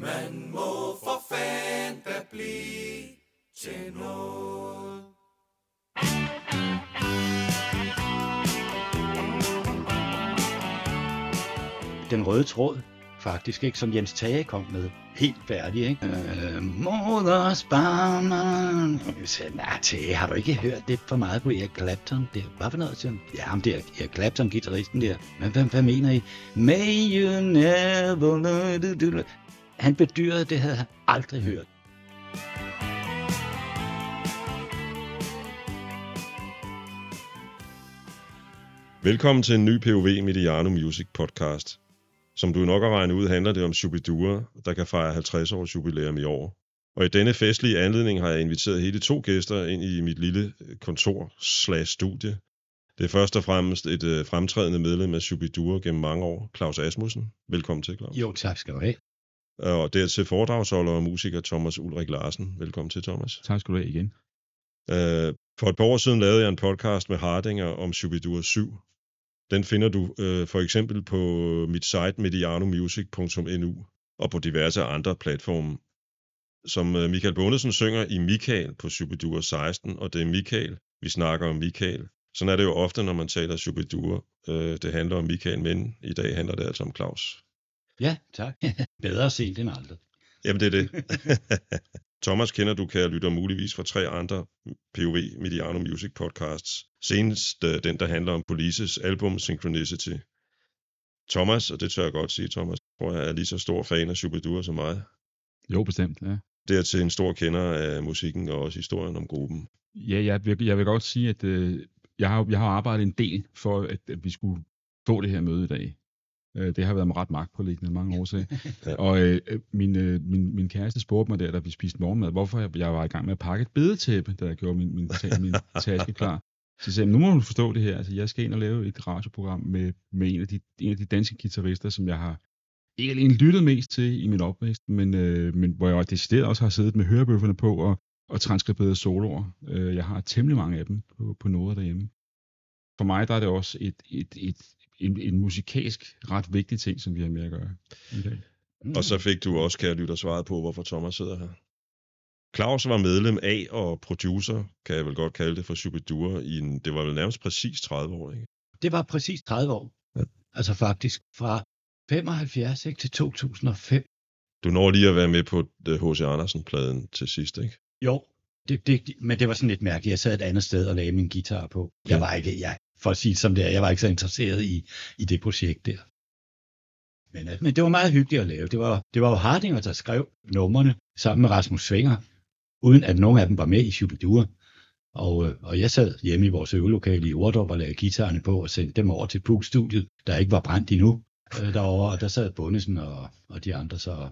Man må for fanden da blive til noget. Den røde tråd, faktisk, ikke? Som Jens Tage kom med. Helt færdig, ikke? Øh, Moders barman. Jeg sagde, nej, Tage, har du ikke hørt det for meget på Erik Clapton? Det hvad for noget, siger? Ja, ham der, Erik Clapton, gitarristen der. Men hvad, hvad mener I? May you never... Han bedyrede, det havde han aldrig hørt. Velkommen til en ny POV Mediano Music podcast. Som du nok har regnet ud, handler det om Shubidua, der kan fejre 50 års jubilæum i år. Og i denne festlige anledning har jeg inviteret hele to gæster ind i mit lille kontor slash studie. Det er først og fremmest et øh, fremtrædende medlem af Shubidua gennem mange år, Claus Asmussen. Velkommen til, Claus. Jo, tak skal du have. Og dertil foredragsholder og musiker Thomas Ulrik Larsen. Velkommen til, Thomas. Tak skal du have igen. Øh, for et par år siden lavede jeg en podcast med Hardinger om Shubidua 7. Den finder du øh, for eksempel på mit site medianomusic.nu og på diverse andre platforme. Som øh, Michael Bundesen synger i Michael på Shubidua 16, og det er Michael, vi snakker om Michael. Sådan er det jo ofte, når man taler Shubidua. Øh, det handler om Michael, men i dag handler det altså om Claus. Ja, tak. Bedre sent end aldrig. Jamen, det er det. Thomas kender du, kan jeg lytte muligvis fra tre andre POV Mediano Music podcasts. Senest øh, den, der handler om Polices album Synchronicity. Thomas, og det tør jeg godt sige, Thomas, tror jeg er lige så stor fan af Shubidua som mig. Jo, bestemt, ja. Dertil en stor kender af musikken og også historien om gruppen. Ja, jeg vil, jeg vil godt sige, at øh, jeg, har, jeg har arbejdet en del for, at, at vi skulle få det her møde i dag. Øh, det har været mig ret magtpåliggende mange år. Ja. ja. Og øh, min, øh, min, min kæreste spurgte mig der, da vi spiste morgenmad, hvorfor jeg, jeg var i gang med at pakke et bedetæppe, da jeg gjorde min, min, min taske klar. Så sagde jeg, nu må du forstå det her. Altså, jeg skal ind og lave et radioprogram med, med en, af de, en af de danske guitarister, som jeg har ikke alene lyttet mest til i min opvækst, men, øh, men hvor jeg decideret også har siddet med hørebøfferne på og, og transkriberet soloer. Øh, jeg har temmelig mange af dem på, på noder derhjemme. For mig der er det også et, et, et, en, en musikalsk ret vigtig ting, som vi har med at gøre i dag. Og så fik du også, kære lytter, svaret på, hvorfor Thomas sidder her. Claus var medlem af og producer, kan jeg vel godt kalde det, for Shubidua i en, det var vel nærmest præcis 30 år, ikke? Det var præcis 30 år. Ja. Ja. Altså faktisk fra 75 ikke, til 2005. Du når lige at være med på H.C. Andersen-pladen til sidst, ikke? Jo. Det, det, men det var sådan lidt mærkeligt. Jeg sad et andet sted og lagde min guitar på. Jeg Ja. var ikke, jeg, for at sige som det er, jeg var ikke så interesseret i, i det projekt der. Men, øh, men det var meget hyggeligt at lave. Det var, det var jo Hardinger, der skrev numrene sammen med Rasmus Svinger, uden at nogen af dem var med i Shubidua. Og, øh, og jeg sad hjemme i vores øvelokale i Ordrup og lagde guitarerne på og sendte dem over til Puk-studiet, der ikke var brændt endnu øh, derovre. Og der sad Bundesen og, og de andre så.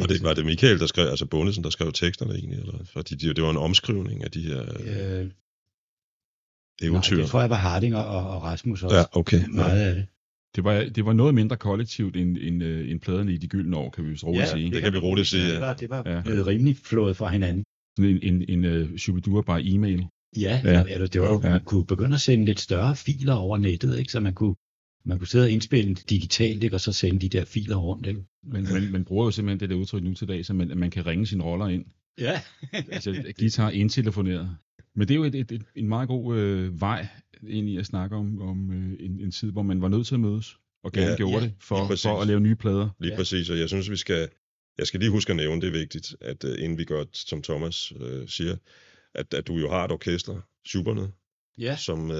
Og det var det Michael, der skrev, altså Bundesen, der skrev teksterne egentlig, eller? Fordi det, det var en omskrivning af de her øh, Øh, eventyr. Nej, det tror jeg var Hardinger og, og Rasmus også. ja, okay. Meget af det. Det var, det var noget mindre kollektivt end, end, øh, end pladerne i de gyldne år, kan vi vist roligt sige. det kan vi roligt sige, ja. Det var, det var Ja. ja. rimelig flået fra hinanden. Sådan en, en, en uh, Shubidua bare e-mail. Ja, Ja. ja. Eller det var jo, Ja. man kunne begynde at sende lidt større filer over nettet, ikke? så man kunne, man kunne sidde og indspille digitalt, ikke? og så sende de der filer rundt. Ikke? Men man, man bruger jo simpelthen det der udtryk nu til dag, så man, man kan ringe sine roller ind. Ja. Altså guitar indtelefoneret. Men det er jo et, et, et, en meget god øh, vej i at snakke om, om øh, en, en tid, hvor man var nødt til at mødes, og gerne Ja, gjorde ja, det for, for at lave nye plader. Lige Ja. præcis, og jeg synes, vi skal, jeg skal lige huske at nævne, det er vigtigt, at uh, inden vi gør, som Thomas uh, siger, at, at du jo har et orkester, Schuberne, ja, som uh,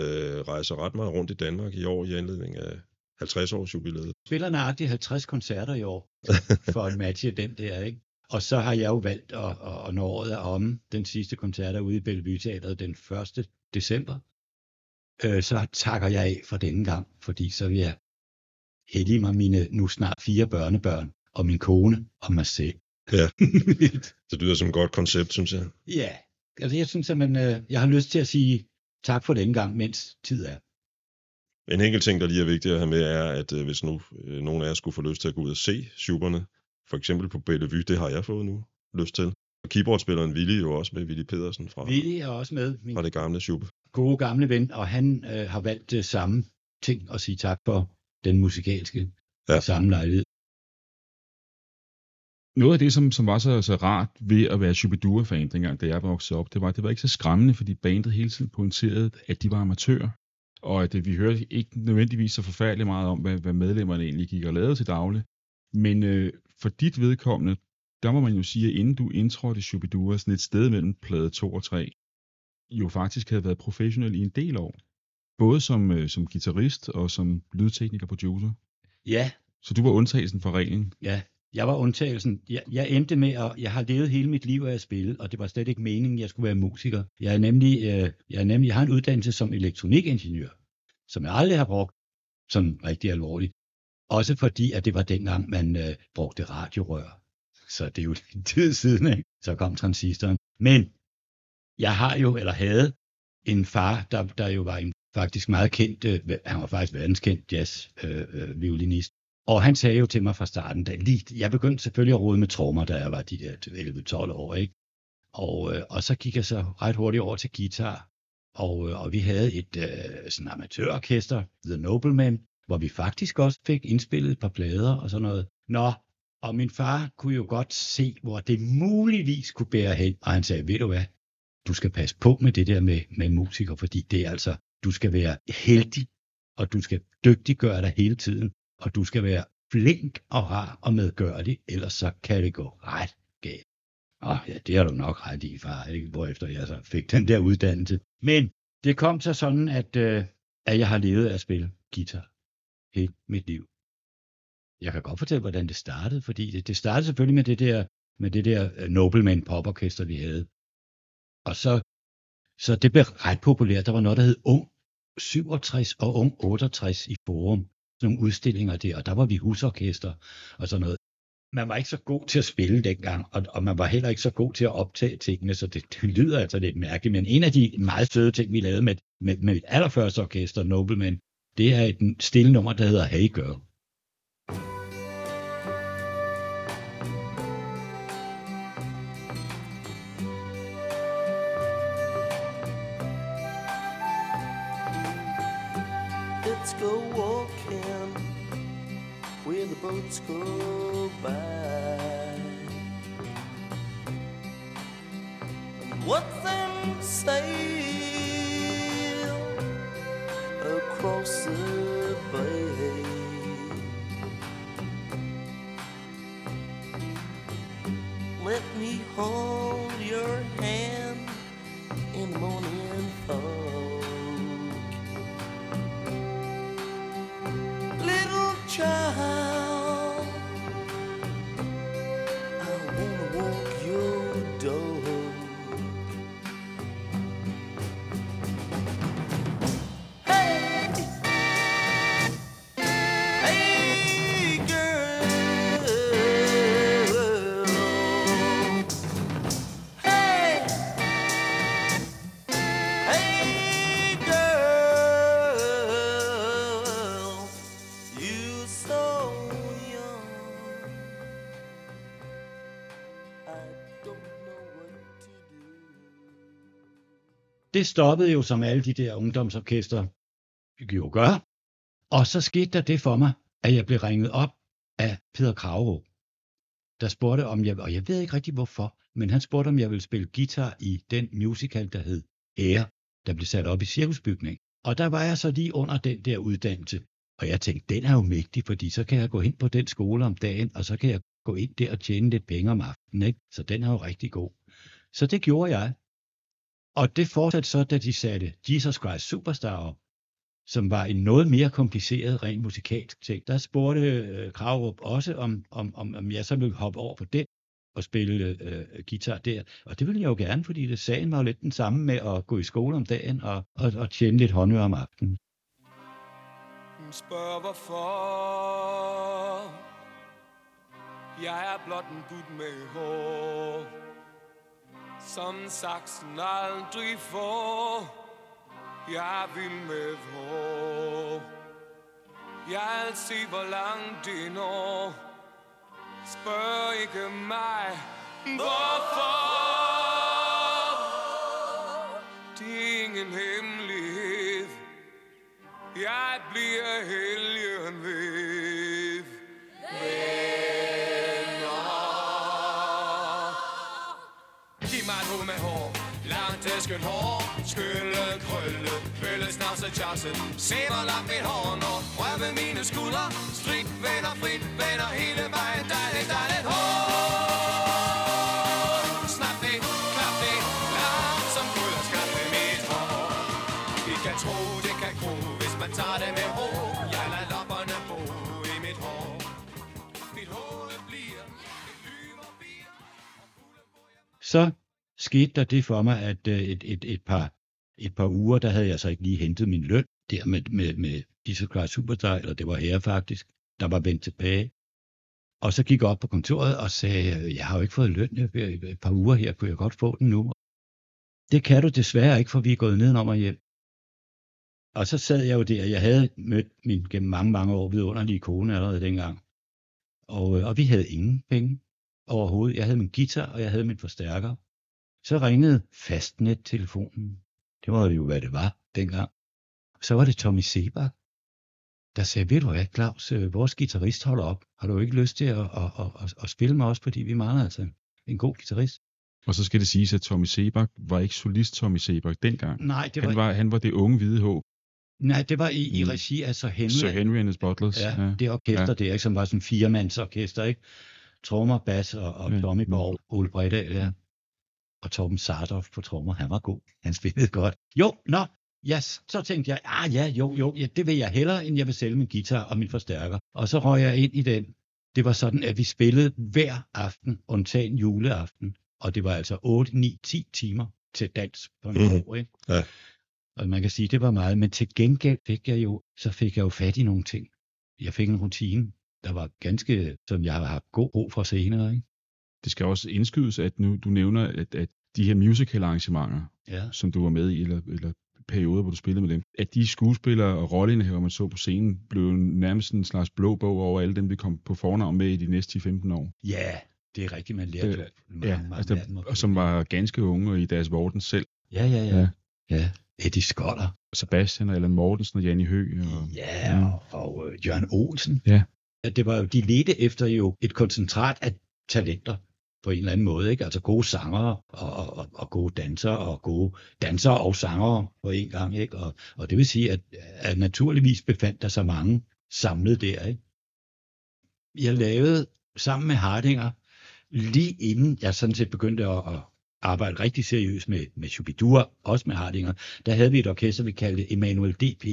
rejser ret meget rundt i Danmark i år i anledning af 50 års jubilæet. spiller nøjagtigt 50 koncerter i år, for at matche den der, ikke? Og så har jeg jo valgt, at, at, når året er omme, den sidste koncert er ude i Bellevue Teatret den 1. december, øh, så takker jeg af for denne gang, fordi så vil jeg hellige mig mine nu snart fire børnebørn, og min kone og mig selv. Ja. Det lyder som et godt koncept, synes jeg. ja, altså jeg synes, at man, øh, jeg har lyst til at sige tak for denne gang, mens tid er. En enkelt ting, der lige er vigtigt at have med, er, at uh, hvis nu uh, nogen af jer skulle få lyst til at gå ud og se Schuberne, for eksempel på Bellevue, det har jeg fået nu lyst til. Og keyboardspilleren Willy jo også med, Willy Pedersen fra, Willy er også med, min fra det gamle Schubert. gode gamle ven, og han øh, har valgt det samme ting at sige tak for den musikalske Ja. samme lejlighed. noget af det, som, som var så, så rart ved at være Shubidua-fan dengang, da jeg voksede op, det var, at det var ikke så skræmmende, fordi bandet hele tiden pointerede, at de var amatører. Og at det, vi hørte ikke nødvendigvis så forfærdeligt meget om, hvad, hvad medlemmerne egentlig gik og lavede til daglig. Men øh, for dit vedkommende, der må man jo sige, at inden du indtrådte i Shubidua, sådan et sted mellem plade 2 og 3, jo faktisk havde været professionel i en del år. Både som, øh, som guitarist og som lydtekniker producer. Ja, Så du var undtagelsen for reglen. ja. Jeg var undtagelsen. Jeg, jeg endte med at, jeg har levet hele mit liv af at spille, og det var slet ikke meningen, at jeg skulle være musiker. Jeg er nemlig, øh, jeg er nemlig, jeg har en uddannelse som elektronikingeniør, som jeg aldrig har brugt sådan rigtig alvorligt. Også fordi, at det var dengang, man øh, brugte radiorør. Så det er jo en tid siden, ikke? Så kom transistoren. Men jeg har jo, eller havde, en far, der, der jo var en faktisk meget kendt, øh, han var faktisk verdenskendt jazzviolinist. Øh, øh, violinist. og han sagde jo til mig fra starten, da lige, jeg begyndte selvfølgelig at rode med trommer, da jeg var de der 11-12 år, ikke? Og, øh, og så gik jeg så ret hurtigt over til guitar, og, øh, og vi havde et øh, sådan amatørorkester, The Nobleman, hvor vi faktisk også fik indspillet et par plader og sådan noget. Nå, og min far kunne jo godt se, hvor det muligvis kunne bære hen, og han sagde, ved du hvad, du skal passe på med det der med, med musikere, fordi det er altså, du skal være heldig, og du skal dygtiggøre dig hele tiden, og du skal være flink og rar og medgørlig, ellers så kan det gå ret galt. Åh, ja, det har du nok ret i, far, ikke? hvorefter jeg så fik den der uddannelse. Men det kom så sådan, at, øh, at jeg har levet af at spille guitar hele mit liv. Jeg kan godt fortælle, hvordan det startede, fordi det, det startede selvfølgelig med det der, med det der øh, Nobleman poporkester, vi havde. Og så, så det blev ret populært. Der var noget, der hed Ung 67 og Ung 68 i Forum. Sådan nogle udstillinger der, og der var vi husorkester og sådan noget. Man var ikke så god til at spille dengang, og, og man var heller ikke så god til at optage tingene, så det, det lyder altså lidt mærkeligt. Men en af de meget søde ting, vi lavede med, med, med mit allerførste orkester, Nobleman, det er et stille nummer, der hedder Hey Girl. Let's go walking where the boats go by. And what them say Let me hold your hand in the morning fog. little child. Det stoppede jo som alle de der ungdomsorkester jo gør. Og så skete der det for mig, at jeg blev ringet op af Peter Kravro, der spurgte om jeg, og jeg ved ikke rigtig hvorfor, men han spurgte om jeg ville spille guitar i den musical, der hed Ære, der blev sat op i cirkusbygning. Og der var jeg så lige under den der uddannelse, og jeg tænkte, den er jo mægtig, fordi så kan jeg gå hen på den skole om dagen, og så kan jeg gå ind der og tjene lidt penge om aftenen, ikke? Så den er jo rigtig god. Så det gjorde jeg. Og det fortsatte så, da de satte Jesus Christ Superstar op, som var en noget mere kompliceret rent musikalsk ting. Der spurgte øh, Kravrup også, om, om, om, om jeg så ville hoppe over på den og spille øh, øh, guitar der. Og det ville jeg jo gerne, fordi det sagen var jo lidt den samme med at gå i skole om dagen og, og, og tjene lidt håndøre om aftenen. Spørg hvorfor Jeg er blot en gut med hår som saksen aldrig får Jeg vil med hår. Jeg vil se hvor langt det når. Spørg ikke mig Hvorfor. Det er ingen hemmelighed. Jeg bliver helgen ved. Bølle, snavse, tjasse Sæber lagt mit hår nu Røve mine skuldre. Strik, vender, frit, vender hele vejen. Dejligt, dejligt hår Snap det, klap det Langsom guld og skab med mit hår. Vi kan tro, det kan gro Hvis man tager det med ro. Jeg lader lopperne bo i mit hår. Mit hoved bliver Så skete der det for mig, at øh, et, et, et, par, et par uger, der havde jeg så ikke lige hentet min løn, der med, med, med disse Class Superstar, eller det var her faktisk, der var vendt tilbage. Og så gik jeg op på kontoret og sagde, jeg har jo ikke fået løn Jeg- et par uger her, kunne jeg godt få den nu? Det kan du desværre ikke, for vi er gået nedenom og hjem. Og så sad jeg jo der, jeg havde mødt min gennem mange, mange år vidunderlige kone allerede dengang. Og, øh, og vi havde ingen penge overhovedet. Jeg havde min guitar, og jeg havde min forstærker. Så ringede fastnet-telefonen. Det var jo, hvad det var dengang. Så var det Tommy Sebak, der sagde, ved du hvad, Claus, øh, vores guitarist holder op. Har du ikke lyst til at, at, at, at, at spille med os, fordi vi mangler altså en- god guitarist? Og så skal det siges, at Tommy Sebak var ikke solist Tommy Sebak dengang. Nej, det var, Han var, han var det unge hvide håb. nej, det var i, i Mm. regi af Sir Henry. Sir Henry and his Butlers. Ja, det orkester Ja. der, ikke, som var sådan en firemandsorkester, ikke? Trommer, bas og, og Ja. Tommy Borg, Ole Bredal, ja. Og Torben Sardoff på trommer, han var god. Han spillede godt. Jo, nå, yes. så tænkte jeg, ah ja, jo, jo, ja, det vil jeg hellere, end jeg vil sælge min guitar og min forstærker. Og så røg jeg ind i den. Det var sådan, at vi spillede hver aften, undtagen juleaften. Og det var altså 8, 9, 10 timer til dans på en Mhm. år, ikke? Ja. Og man kan sige, det var meget, men til gengæld fik jeg jo, så fik jeg jo fat i nogle ting. Jeg fik en rutine, der var ganske, som jeg har haft god brug for senere, ikke? Det skal også indskydes, at nu du nævner, at, at de her musical arrangementer, Ja. som du var med i, eller, eller perioder, hvor du spillede med dem, at de skuespillere og rolleindehaver, man så på scenen, blev nærmest en slags blå bog over alle dem, vi kom på fornavn med i de næste 10-15 år. Ja, det er rigtigt, man lærte Øh, jo mange, Ja, mange altså, at og som var ganske unge i deres vorden selv. Ja, ja, ja. Ja. Ja, Eddie Skoller. Sebastian og Allan Mortensen og Janni Høgh. Og, Ja, Ja. og, uh, Jørgen Olsen. Ja. At det var jo, de ledte efter jo et koncentrat af talenter på en eller anden måde, ikke? Altså gode sangere og, og, og gode dansere og gode dansere og sangere på en gang, ikke? Og, og det vil sige, at, at naturligvis befandt der så mange samlet der, ikke? Jeg lavede sammen med Hardinger, lige inden jeg sådan set begyndte at, at arbejde rigtig seriøst med, med Shubidur, også med Hardinger, der havde vi et orkester, vi kaldte Emanuel DP.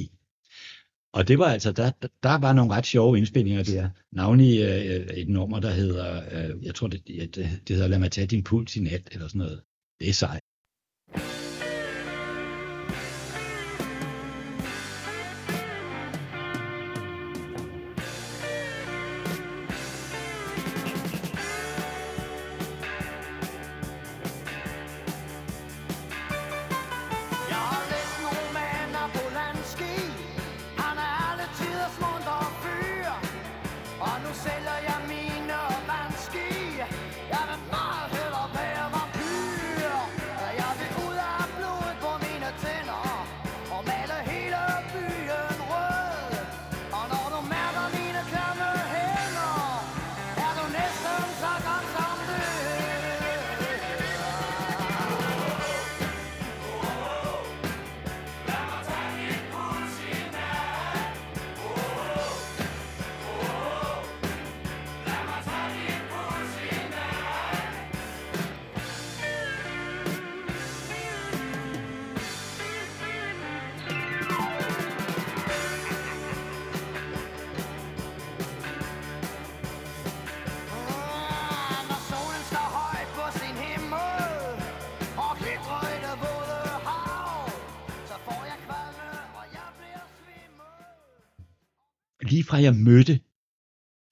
Og det var altså, der, der- var nogle ret sjove indspillinger der. Navnlig øh, øh, et nummer, der hedder, øh, jeg tror det, det, det hedder Lad mig tage din puls i nat, eller sådan noget. Det er sejt. Lige jeg mødte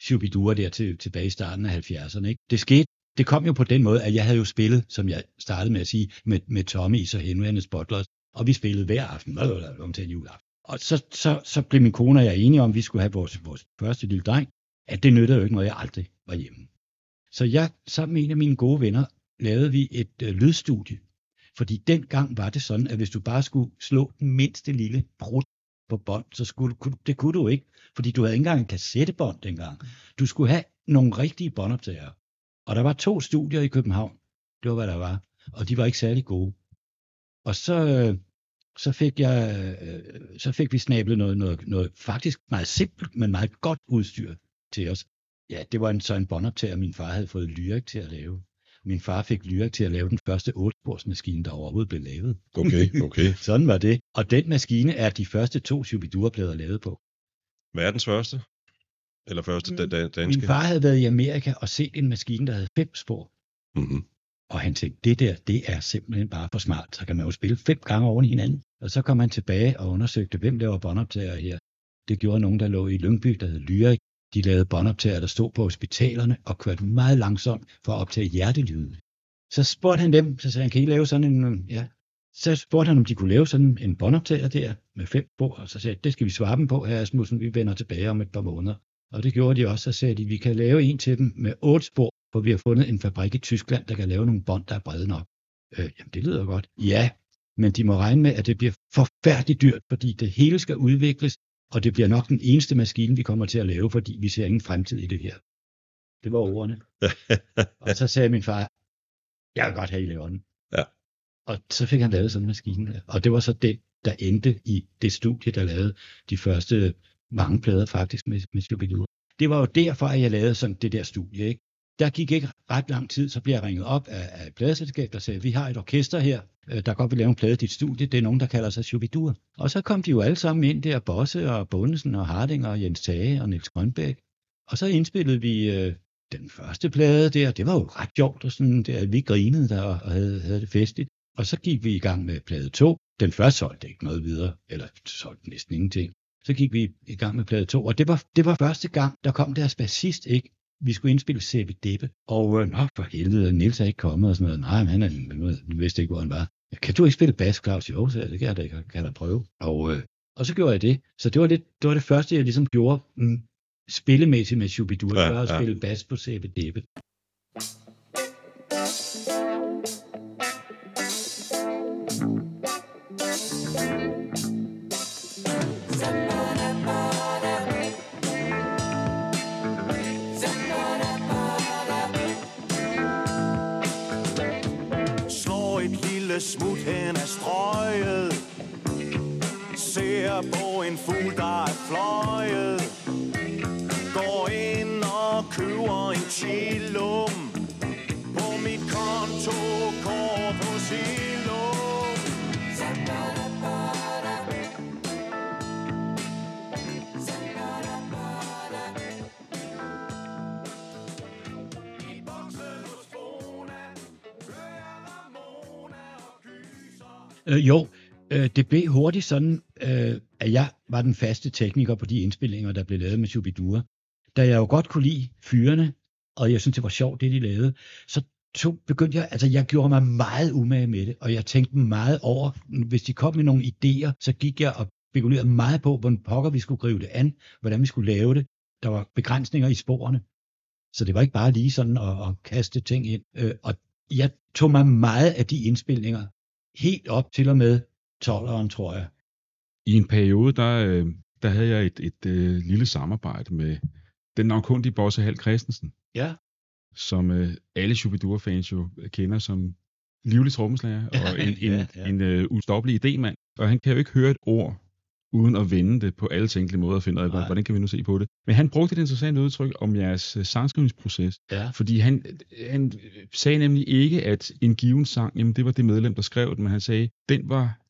Shubidua der til, tilbage i starten af 70'erne, ikke? det skete, det kom jo på den måde, at jeg havde jo spillet, som jeg startede med at sige, med, med Tommy i så henværende Spotlers, og vi spillede hver aften, om til en juleaften. Og så, så, så blev min kone og jeg enige om, at vi skulle have vores, vores første lille dreng, at det nyttede jo ikke noget, jeg aldrig var hjemme. Så jeg, sammen med en af mine gode venner, lavede vi et øh, lydstudie. Fordi dengang var det sådan, at hvis du bare skulle slå den mindste lille brud på bånd, så skulle, det kunne du ikke, fordi du havde ikke engang en kassettebånd dengang. Du skulle have nogle rigtige båndoptagere. Og der var to studier i København. Det var, hvad der var. Og de var ikke særlig gode. Og så, øh, så, fik jeg, øh, så fik vi snablet noget, noget, noget faktisk meget simpelt, men meget godt udstyr til os. Ja, det var en, så en båndoptager, min far havde fået Lyrik til at lave. Min far fik Lyrik til at lave den første 8-sporsmaskine, der overhovedet blev lavet. Okay, okay. Sådan var det. Og den maskine er de første to Shubidua-plader lavet på. Verdens første? Eller første da, da, danske? Min far havde været i Amerika og set en maskine, der havde fem spor. Mm-hmm. Og han tænkte, det der, det er simpelthen bare for smart. Så kan man jo spille fem gange oven i hinanden. Og så kom han tilbage og undersøgte, hvem laver båndoptager her. Det gjorde nogen, der lå i Lyngby, der hed Lyrik. De lavede båndoptager, der stod på hospitalerne og kørte meget langsomt for at optage hjertelyde. Så spurgte han dem, så sagde han, kan I lave sådan en, ja. Så spurgte han, om de kunne lave sådan en båndoptager der med fem spor, og så sagde det skal vi svare dem på, herre Asmussen, vi vender tilbage om et par måneder. Og det gjorde de også, så sagde de, vi kan lave en til dem med otte spor, for vi har fundet en fabrik i Tyskland, der kan lave nogle bånd, der er brede nok. Øh, jamen, det lyder godt. Ja, men de må regne med, at det bliver forfærdeligt dyrt, fordi det hele skal udvikles, og det bliver nok den eneste maskine, vi kommer til at lave, fordi vi ser ingen fremtid i det her. Det var ordene. Og så sagde min far, jeg vil godt have, I laver den. Ja. Og så fik han lavet sådan en maskine. der. Og det var så det, der endte i det studie, der lavede de første mange plader faktisk med, med Shubidua. Det var jo derfor, at jeg lavede sådan det der studie. Ikke? Der gik ikke ret lang tid, så blev jeg ringet op af, af et pladeselskab, der sagde, vi har et orkester her, øh, der godt vil lave en plade i dit studie. Det er nogen, der kalder sig Shubidur. Og så kom de jo alle sammen ind der, Bosse og Bundesen og Harding og Jens Tage og Niels Grønbæk. Og så indspillede vi øh, den første plade der. Det var jo ret sjovt, og sådan, der, vi grinede der og havde, havde det festligt. Og så gik vi i gang med plade 2. Den første solgte ikke noget videre, eller solgte næsten ingenting. Så gik vi i gang med plade 2, og det var, det var første gang, der kom deres bassist, ikke? Vi skulle indspille C.V. Deppe, og øh, nå for helvede, Niels er ikke kommet og sådan noget. Nej, men han er, han vidste ikke, hvor han var. Kan du ikke spille bas, Claus? Jo, så det kan jeg da, kan jeg da prøve. Og, øh, og så gjorde jeg det. Så det var, lidt, det var det første, jeg ligesom gjorde mm, spillemæssigt med Shubidua, Ja, ja, at ja. spille bas på C.V. fløjet Går ind og køber en chillum På mit konto går på silum. Øh, jo, øh, det blev hurtigt sådan, øh, at jeg var den faste tekniker på de indspillinger, der blev lavet med Shubidua. Da jeg jo godt kunne lide fyrene, og jeg synes, det var sjovt, det de lavede, så tog, begyndte jeg, altså jeg gjorde mig meget umage med det, og jeg tænkte meget over, hvis de kom med nogle idéer, så gik jeg og spekulerede meget på, hvordan pokker vi skulle gribe det an, hvordan vi skulle lave det. Der var begrænsninger i sporene, så det var ikke bare lige sådan at, at kaste ting ind. Øh, og jeg tog mig meget af de indspilninger, helt op til og med 12'eren, tror jeg. I en periode, der, øh, der havde jeg et, et øh, lille samarbejde med den navnkundige Bosse Hal Christensen, Ja. som øh, alle Shubidua-fans jo kender som livlig trommeslager og en, en, Ja, ja. en øh, ustoppelig idémand. Og han kan jo ikke høre et ord, uden at vende det på alle tænkelige måder og finde ud af, hvordan kan vi nu se på det. Men han brugte et interessant udtryk om jeres øh, sangskrivningsproces, Ja. fordi han, han sagde nemlig ikke, at en given sang, jamen det var det medlem, der skrev den, men han sagde, den var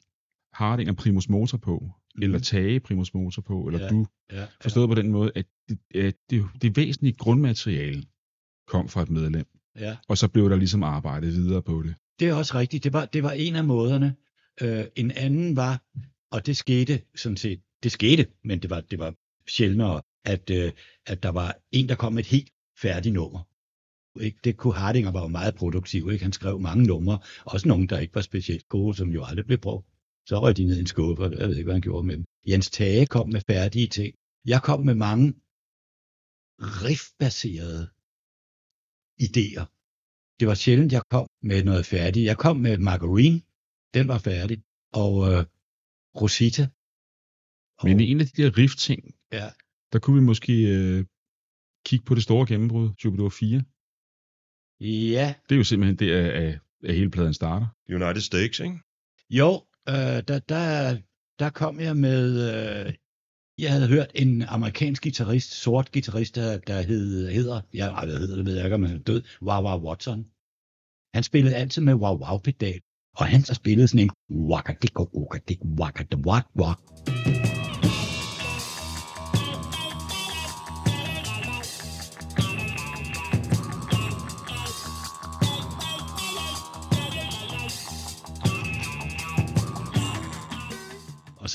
Harding og Primus Motor på, mm. eller Tage Primus Motor på, eller Ja. ja. du, ja. forstået på den måde, at det, at det, det væsentlige grundmateriale kom fra et medlem, ja. og så blev der ligesom arbejdet videre på det. Det er også rigtigt. Det var, det var en af måderne. Øh, en anden var, og det skete sådan set, det skete, men det var, det var sjældnere, at, øh, at der var en, der kom med et helt færdigt nummer. Ikke? Det kunne Hardinger var jo meget produktiv. Ikke? Han skrev mange numre, også nogle, der ikke var specielt gode, som jo aldrig blev brugt. Så røg de ned i en skuffe, og jeg ved ikke, hvad han gjorde med dem. Jens Tage kom med færdige ting. Jeg kom med mange riffbaserede idéer. Det var sjældent, jeg kom med noget færdigt. Jeg kom med Margarine, den var færdig, og øh, Rosita. Og, Men en af de der riff-ting, ja, der kunne vi måske øh, kigge på det store gennembrud, Jupiter 4. ja, Det er jo simpelthen det, at, at hele pladen starter. United States, ikke? Jo, øh, der, der, der kom jeg med, øh, jeg havde hørt en amerikansk guitarist, sort guitarist, der, der hed, hedder, jeg ej, hvad hedder det, ved jeg ikke, om han er død, Wow Wow Watson. Han spillede altid med wow wow pedal, og han så spillede sådan en wakadik wakadik wakadik wak wak.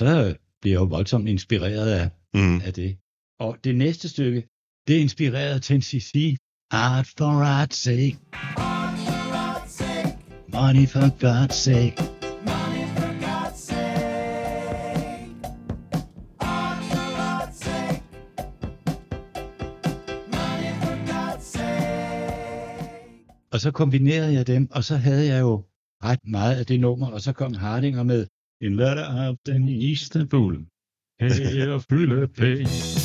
Så blev jeg jo voldsomt inspireret af, Mm. af det. Og det næste stykke, det er inspireret af 10cc. Art for art's sake. Money for God's sake. Og så kombinerede jeg dem, og så havde jeg jo ret meget af det nummer, og så kom Hardinger med en lørdag aften i Istanbul. Hey, og fylde penge. Jeg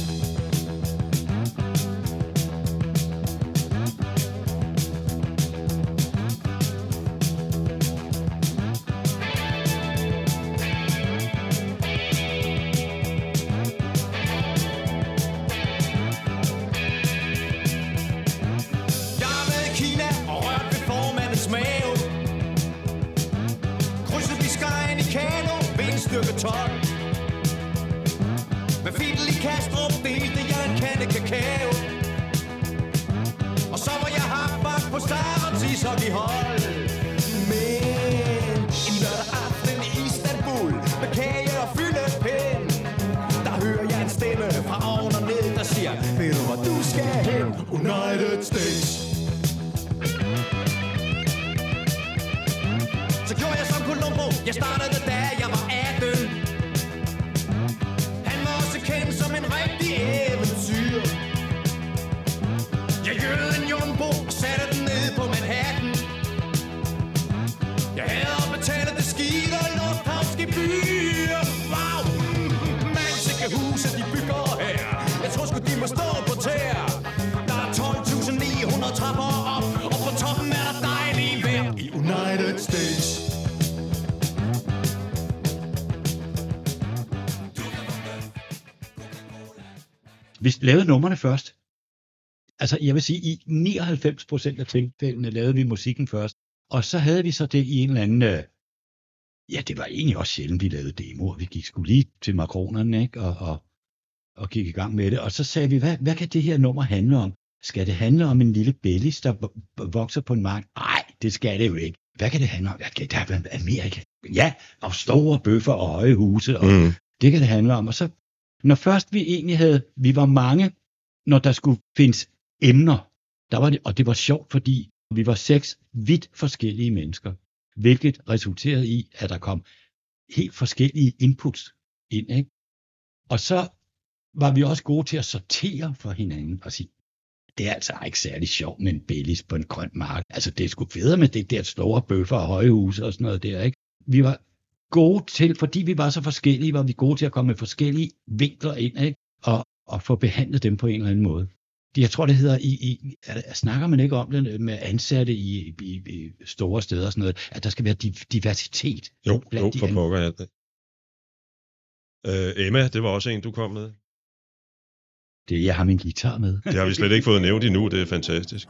lavede numrene først. Altså, jeg vil sige, i 99% af tilfældene lavede vi musikken først. Og så havde vi så det i en eller anden... Øh, ja, det var egentlig også sjældent, vi lavede demoer. Vi gik skulle lige til makronerne, ikke? Og, og, og gik i gang med det. Og så sagde vi, hvad, hvad kan det her nummer handle om? Skal det handle om en lille bellis, der vo- vo- vokser på en mark? Nej, det skal det jo ikke. Hvad kan det handle om? Kan det være Amerika? Ja, og store bøffer og høje huse. Og, Mm. det kan det handle om. Og så, når først vi egentlig havde, vi var mange, når der skulle findes emner, der var det, og det var sjovt, fordi vi var seks vidt forskellige mennesker, hvilket resulterede i, at der kom helt forskellige inputs ind. Ikke? Og så var vi også gode til at sortere for hinanden og sige, det er altså ikke særlig sjovt med en bellis på en grøn mark. Altså det er sgu federe med det der store bøffer og høje huse og sådan noget der. Ikke? Vi var gode til, fordi vi var så forskellige, var vi gode til at komme med forskellige vinkler ind, ikke? Og, og få behandlet dem på en eller anden måde. Det- Jeg tror, det hedder, i, i, er- snakker man ikke om det med ansatte i, i, i store steder og sådan noget, at der skal være di- diversitet. Jo, jo, for pokker ja. Øh, Emma, det var også en, du kom med. Det, jeg har min guitar med. Det har vi slet ikke fået nævnt endnu, det er fantastisk.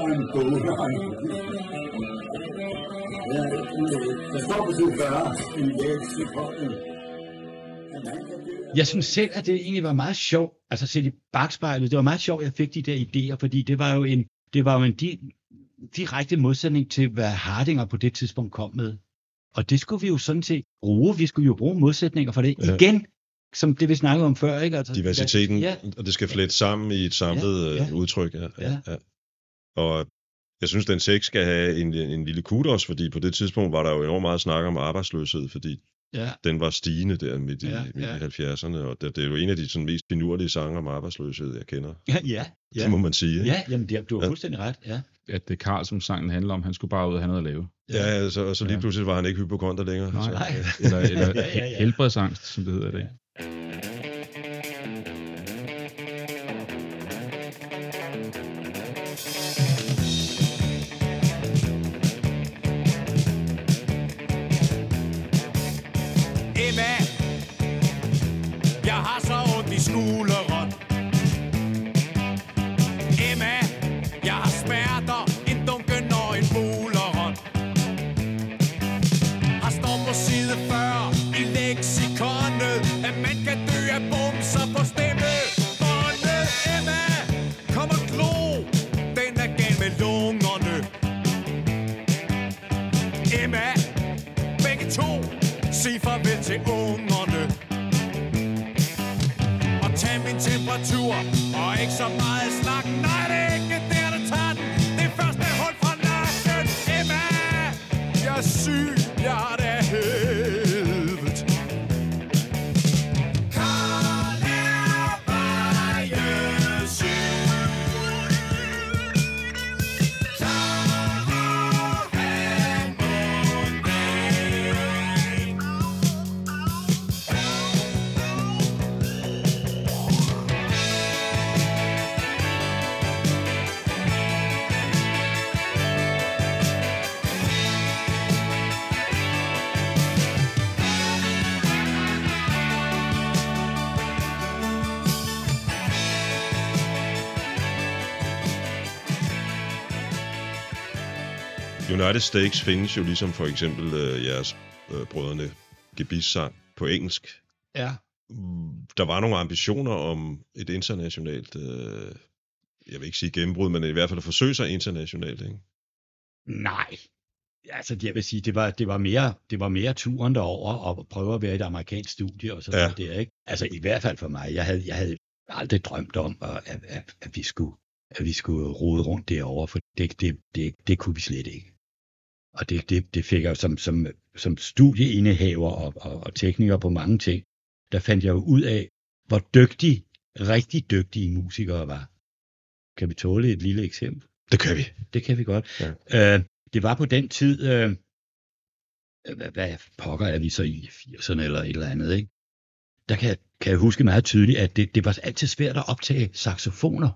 Og en bog og en der står på side 40. En læs i. Jeg synes selv, at det egentlig var meget sjovt, altså set i bagspejlet, det var meget sjovt, at jeg fik de der idéer, fordi det var jo en, det var jo en di, direkte modsætning til, hvad Hardinger på det tidspunkt kom med. Og det skulle vi jo sådan set bruge, vi skulle jo bruge modsætninger for det. Ja. Igen, som det vi snakkede om før, ikke? Altså, Diversiteten, Ja, og det skal flette sammen i et samlet Ja, ja, ja. ja. udtryk. Ja, ja, Ja. Ja. Og jeg synes, den sex skal have en, en lille kudos, fordi på det tidspunkt var der jo enormt meget snak om arbejdsløshed, fordi Ja, Den var stigende der midt i, Ja, ja, midt ja. i 70'erne, og det, det er jo en af de sådan, mest finurlige sange om arbejdsløshed, jeg kender. ja, ja. Ja. Ja, Det må man sige. ikke? ja jamen, det, du har Ja. fuldstændig ret. Ja. At det Karl, som sangen handler om, han skulle bare ud og have noget at lave. Ja, altså, og så lige Ja. pludselig var han ikke hypokonter længere. Nej. så, Nej. Eller, eller Ja, ja, ja. helbredsangst, som det hedder i dag. United States findes jo ligesom for eksempel øh, jeres øh, brødrene Gebis sang på engelsk. ja. Mm, Der var nogle ambitioner om et internationalt, øh, jeg vil ikke sige gennembrud, men i hvert fald at forsøge sig internationalt. Ikke? Nej. Altså, jeg vil sige, det var, det var, mere, det var mere turen derover og prøve at være i et amerikansk studie og sådan Ja. noget der, ikke? Altså, i hvert fald for mig. Jeg havde, jeg havde aldrig drømt om, at, at, at, at vi skulle at vi skulle rode rundt derovre, for det, det, det, det kunne vi slet ikke. Og det, det, det fik jeg som, som, som studieindehaver og, og, og tekniker på mange ting, der fandt jeg jo ud af, hvor dygtige, rigtig dygtige musikere var. Kan vi tåle et lille eksempel? Det kan vi. Det kan vi godt. Ja. Øh, det var på den tid, øh, hvad, hvad pokker er vi så i 80'erne eller et eller andet, ikke? Der kan, kan jeg huske meget tydeligt, at det, det var altid svært at optage saxofoner.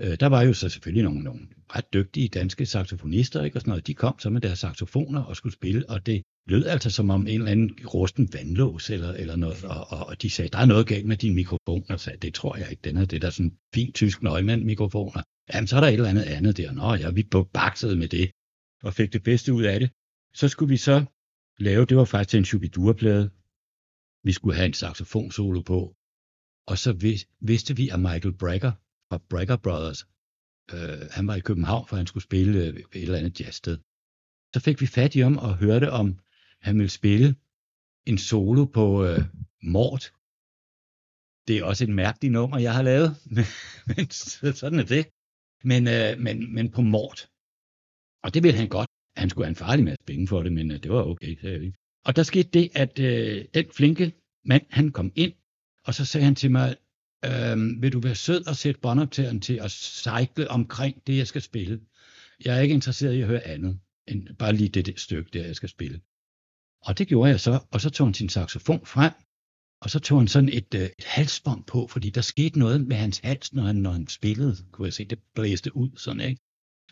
Øh, der var jo så selvfølgelig nogle, nogle ret dygtige danske saxofonister, ikke? Og sådan noget. De kom så med deres saxofoner og skulle spille, og det lød altså som om en eller anden rusten vandlås eller, eller noget, og, og, og de sagde, der er noget galt med din mikrofon, og sagde, det tror jeg ikke, den er det der sådan fint fin tysk nøgmand-mikrofoner. Jamen, så er der et eller andet andet der. Nå ja, vi baksede med det, og fik det bedste ud af det. Så skulle vi så lave, det var faktisk til en Shubidua-plade. Vi skulle have en saxofonsolo på, og så vidste vi, at Michael Brecker fra Brecker Brothers, øh, han var i København, for han skulle spille øh, et eller andet jazzsted. Så fik vi fat i ham og hørte om, han ville spille en solo på øh, Mort. Det er også et mærkeligt nummer, jeg har lavet, men, sådan er det. Men, øh, men, men på Mort. Og det ville han godt. Han skulle have en farlig masse penge for det, men øh, det var okay, sagde. Og der skete det, at øh, den flinke mand, han kom ind, og så sagde han til mig, øh, vil du være sød og sætte båndoptageren til at cykle omkring det, jeg skal spille? Jeg er ikke interesseret i at høre andet, end bare lige det, det stykke, der jeg skal spille. Og det gjorde jeg så, og så tog han sin saxofon frem, og så tog han sådan et, øh, et halsbånd på, fordi der skete noget med hans hals, når han, når han spillede, kunne jeg se, det blæste ud sådan, ikke?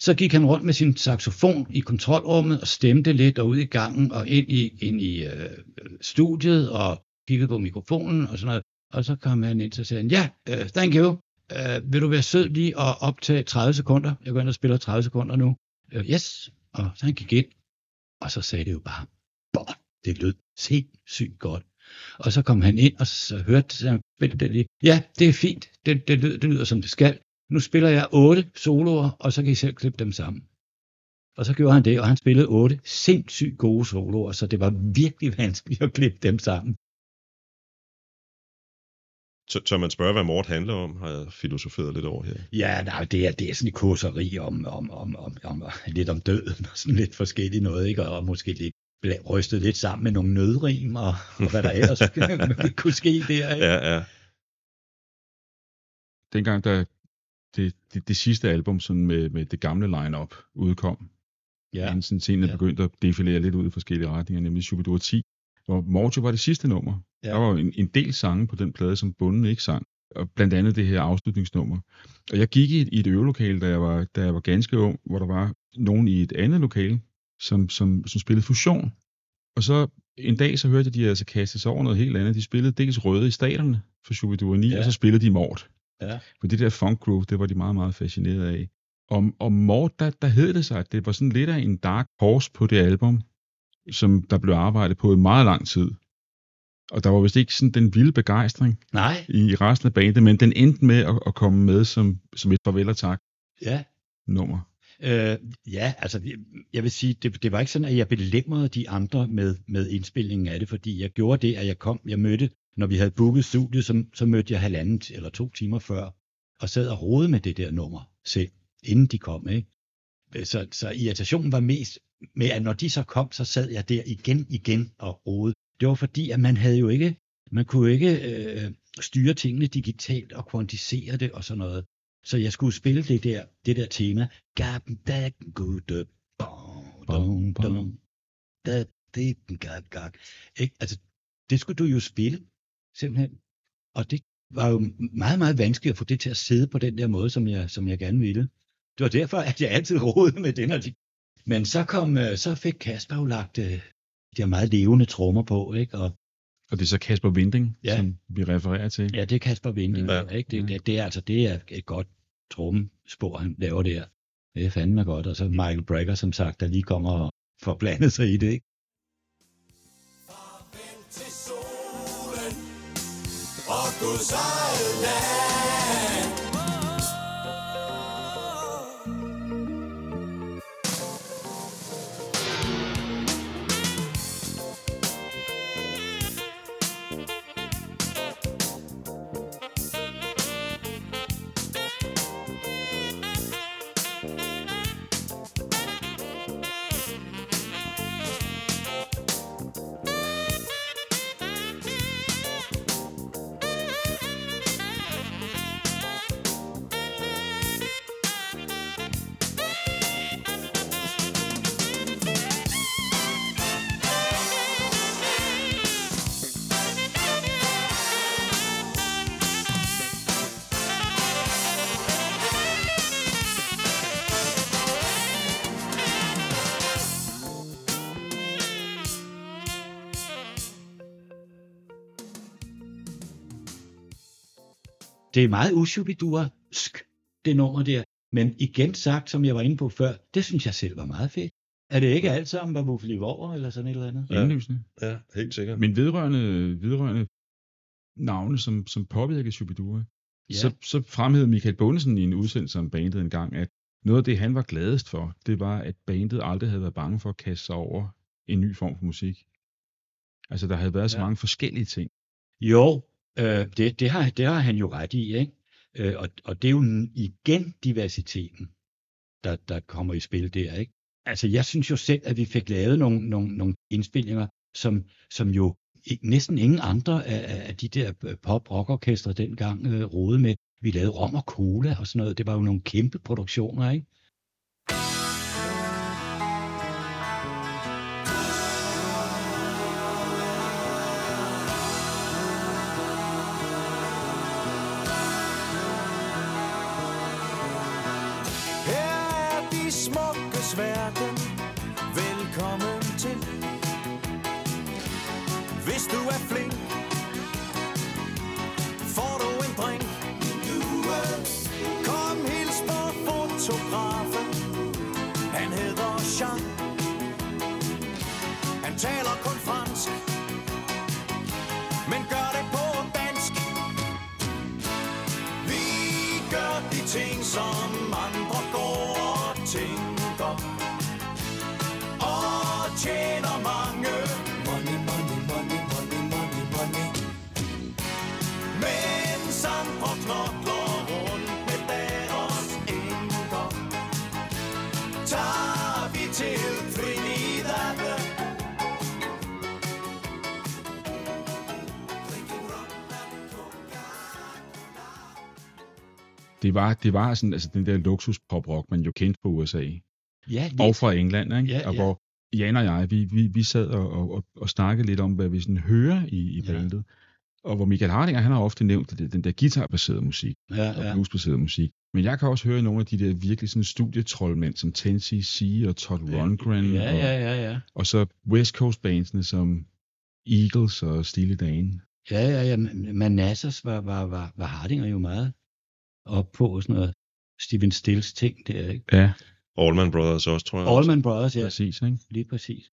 Så gik han rundt med sin saxofon i kontrolrummet og stemte lidt og ud i gangen og ind i, ind i øh, studiet og kiggede på mikrofonen og sådan noget. Og så kom han ind og sagde, han, ja, uh, thank you. Uh, vil du være sød lige at optage 30 sekunder? Jeg går ind og spiller 30 sekunder nu. Uh, yes. Og så han gik ind, og så sagde det jo bare, Bom, det lød sindssygt godt. Og så kom han ind, og så hørte han det lige. Ja, det er fint. Det, det, lyder, det lyder som det skal. Nu spiller jeg otte soloer, og så kan I selv klippe dem sammen. Og så gjorde han det, og han spillede otte sindssygt gode soloer, så det var virkelig vanskeligt at klippe dem sammen. Så, så man spørger, hvad Mort handler om, har jeg filosoferet lidt over her. Ja, nej, det er, det er sådan et kurseri om, om, om, om, om, om, lidt om døden og sådan lidt forskelligt noget, ikke? og måske lidt bla- rystet lidt sammen med nogle nødrim og, og hvad der ellers kunne ske der. Ikke? Ja, ja. dengang der det, det, det sidste album sådan med, med det gamle line-up udkom, ja. Inden sådan scenen Ja. begyndte at defilere lidt ud i forskellige retninger, nemlig Superdure 10, hvor Morgio var det sidste nummer. Ja. Der var jo en, en del sange på den plade, som bunden ikke sang, og blandt andet det her afslutningsnummer. Og jeg gik i et, i et øvelokale, da jeg, var, da jeg var ganske ung, hvor der var nogen i et andet lokale, som, som, som spillede fusion. Og så en dag, så hørte jeg, de altså kaste sig over noget helt andet. De spillede dels Røde i staterne for Shubidua 9, Ja. ja. og så spillede de Mort. Ja. For det der funk groove, det var de meget, meget fascineret af. Og, og Mort, der, der hed det sig, at det var sådan lidt af en dark horse på det album, som der blev arbejdet på i meget lang tid. Og der var vist ikke sådan den vilde begejstring Nej, i resten af bandet, men den endte med at, at komme med som, som et farvel og tak ja. nummer. Øh, ja, altså jeg- vil sige, det, det var ikke sådan, at jeg belemrede de andre med, med indspillingen af det, fordi jeg gjorde det, at jeg kom, jeg mødte, når vi havde booket studiet, så, så mødte jeg halvanden t- eller to timer før, og sad og rode med det der nummer selv, inden de kom. Ikke? Så, så irritationen var mest med, at når de så kom, så sad jeg der igen, igen og rode. Det var fordi, at man havde jo ikke, man kunne ikke øh, styre tingene digitalt og kvantisere det og sådan noget. Så jeg skulle spille det der, det der tema. Gaben da gode bom bom da det gab gab. Ikke? Altså, det skulle du jo spille, simpelthen. Og det var jo meget, meget vanskeligt at få det til at sidde på den der måde, som jeg, som jeg gerne ville. Det var derfor, at jeg altid rådede med den. Og de... Men så, kom, øh, så fik Kasper jo lagt øh, de der meget levende trommer på, ikke? Og Og det er så Kasper Winding, Ja. som vi refererer til. Ja, det er Kasper Winding, Ja. ikke? Det, det, det, er altså det er et godt trommespor, han laver der. Det er fandme godt. Og så Michael Brecker, som sagt, der lige kommer og får blandet sig i det, ikke? til solen og Guds eget land. Det er meget ushubidursk, det nummer der. Men igen sagt, som jeg var inde på før, det synes jeg selv var meget fedt. Er det ikke alt sammen var Buffalo over eller sådan et eller andet? Ja. Indlysende. Ja, helt sikkert. Men vedrørende, vedrørende navne, som, som påvirkede Shubidua, Ja. så, så fremhævede Michael Bundesen i en udsendelse om bandet en gang, at noget af det, han var gladest for, det var, at bandet aldrig havde været bange for at kaste sig over en ny form for musik. Altså, der havde været så Ja. mange forskellige ting. Jo, øh, det, det, har, det har han jo ret i, ikke? Øh, og, og det er jo igen diversiteten, der, der kommer i spil der, ikke? Altså, jeg synes jo selv, at vi fik lavet nogle, nogle, nogle indspillinger, som, som jo næsten ingen andre af, af- de der øh, pop-rock-orkestre dengang øh, rode med. Vi lavede rom og cola og sådan noget. Det var jo nogle kæmpe produktioner, ikke? Det var, det var sådan, altså den der luksus pop rock, man jo kendte fra USA. Ja, Og fra England, ikke? Ja, og ja. hvor Jan og jeg, vi, vi, vi sad og, og, og, og snakkede lidt om, hvad vi sådan hører i, i Ja. bandet. Og hvor Michael Hardinger, han har ofte nævnt det, den der guitarbaserede musik, ja, og ja. bluesbaserede musik. Men jeg kan også høre nogle af de der virkelig sådan studietrollmænd, som Tennessee C og Todd Rundgren, Ja, og, ja, ja, ja. og så West Coast bandsene som Eagles og Steely Dan. Ja, ja, ja. Manassas var, var, var, var Hardinger jo meget op på sådan noget Steven Stills ting der, ikke? Ja, Allman Brothers også, tror jeg. Allman Brothers, ja, præcis. Ikke? lige præcis.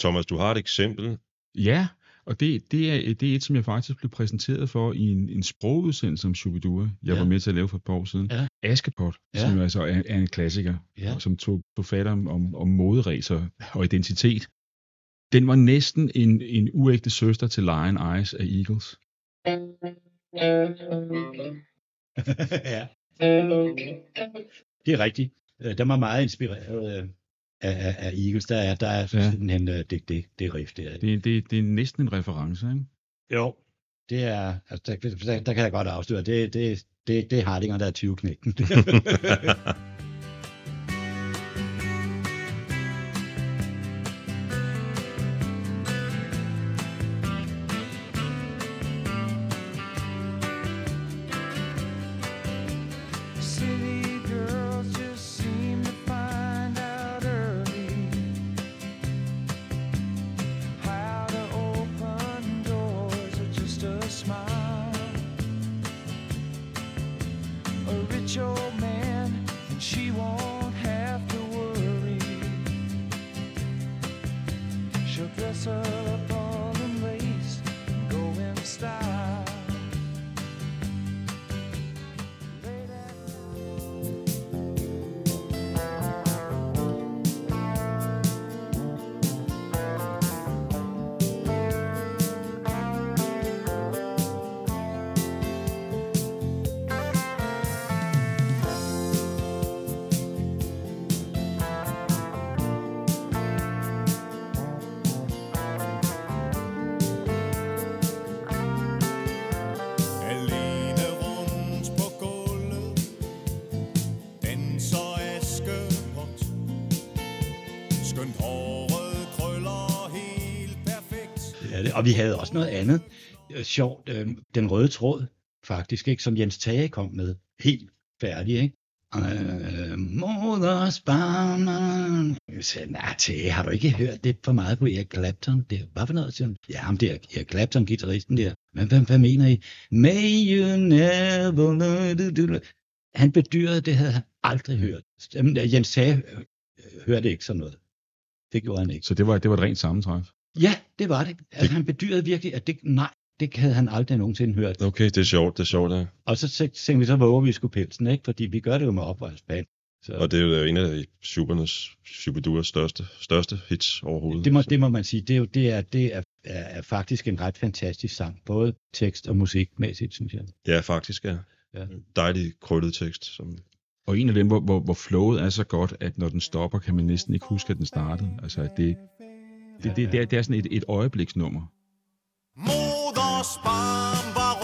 Thomas, du har et eksempel. Ja, og det, det, er, det er et, som jeg faktisk blev præsenteret for i en, en sprogudsendelse om Shubidua, jeg Ja. var med til at lave for et par år siden. Ja. Askepot, Ja. som jo altså er, er en klassiker, Ja. og som tog, tog fat om, om, om moderæser og identitet. Den var næsten en, en uægte søster til Lion Eyes af Eagles. ja. Det er rigtigt. Øh, Den var meget inspireret øh, af, af, af Eagles. Der er, der er Ja. simpelthen øh, det, det, det riff der. Det, det, det er næsten en reference, ikke? Jo. Det er, altså, der, der, der kan jeg godt afsløre, det, det, det, det er Hardinger, der er 20 og vi havde også noget andet øh, sjovt. Øh, den røde tråd, faktisk, ikke, som Jens Tage kom med. Helt færdig, ikke? Øh, moders barn. Jeg sagde, nej, Tage, har du ikke hørt det for meget på Erik Clapton? Det, hvad for noget? Siger. Ja, ham der, Erik Clapton, guitaristen der. Men hvad, hvad mener I? May you never... Han bedyrede, det havde han aldrig hørt. Jamen, Jens Tage øh, øh, hørte ikke sådan noget. Det gjorde han ikke. Så det var, det var et rent sammentræf. Ja, det var det. Altså, han bedyrede virkelig, at det, nej, det havde han aldrig nogensinde hørt. Okay, det er sjovt, det er sjovt, ja. Og så tæ- tænkte vi, så våger vi sgu pelsen, ikke? Fordi vi gør det jo med oprørsband. Så Og det er jo en af Supernes, Superduas største, største hits overhovedet. det, må, det må man sige, det er jo det er, det er, er, er faktisk en ret fantastisk sang, både tekst og musikmæssigt, synes jeg. Ja, faktisk, ja. Ja. Dejlig krøllet tekst. Som... Og en af dem, hvor, hvor, hvor flowet er så godt, at når den stopper, kan man næsten ikke huske, at den startede. Altså, at det, det, det, det, er, det er sådan et, et øjebliksnummer. Moders barn var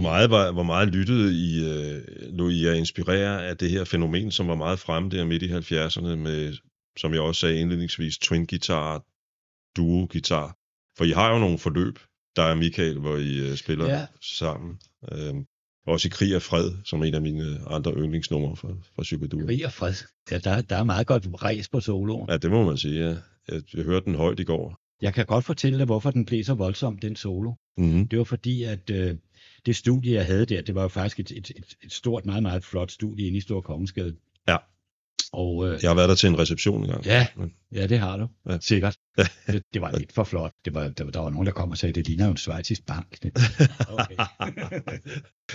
Hvor meget, var, hvor meget lyttede I, øh, lå I at inspirere af det her fænomen, som var meget fremme der midt i 70'erne med, som jeg også sagde indledningsvis, twin guitar, duo guitar. For I har jo nogle forløb, der er Michael, hvor I øh, spiller Ja. sammen. Øh, også i Krig og Fred, som en af mine andre yndlingsnumre fra, fra Superdua. Rig og fred. Ja, der, der er meget godt ræs på soloen. Ja, det må man sige, ja. Jeg, jeg hørte den højt i går. Jeg kan godt fortælle dig, hvorfor den blev så voldsom, den solo. Mm-hmm. Det var fordi, at øh, det studie, jeg havde der, det var jo faktisk et, et, et, et stort, meget, meget flot studie inde i Stor Kongensgade. Ja. Og øh, Jeg har været der til en reception engang. Ja, ja, det har du. Ja. Sikkert. Det, det var lidt for flot. Det var, der, der var nogen, der kom og sagde, det ligner jo en svejtisk bank. Okay.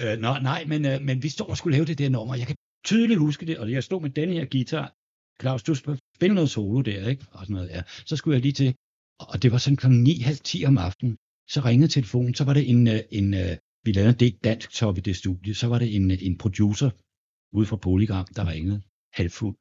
øh, nå, nej, men, øh, men vi stod og skulle lave det der nummer. Jeg kan tydeligt huske det, og jeg stod med den her guitar. Claus, du spille noget solo der, ikke? Og sådan noget, ja. Så skulle jeg lige til, og det var sådan kl. 9, halv 10 om aftenen. Så ringede telefonen, så var det en, øh, en øh, vi lavede en del dansk top i det studie, så var det en, en producer ude fra Polygram, der ringede halvfuld,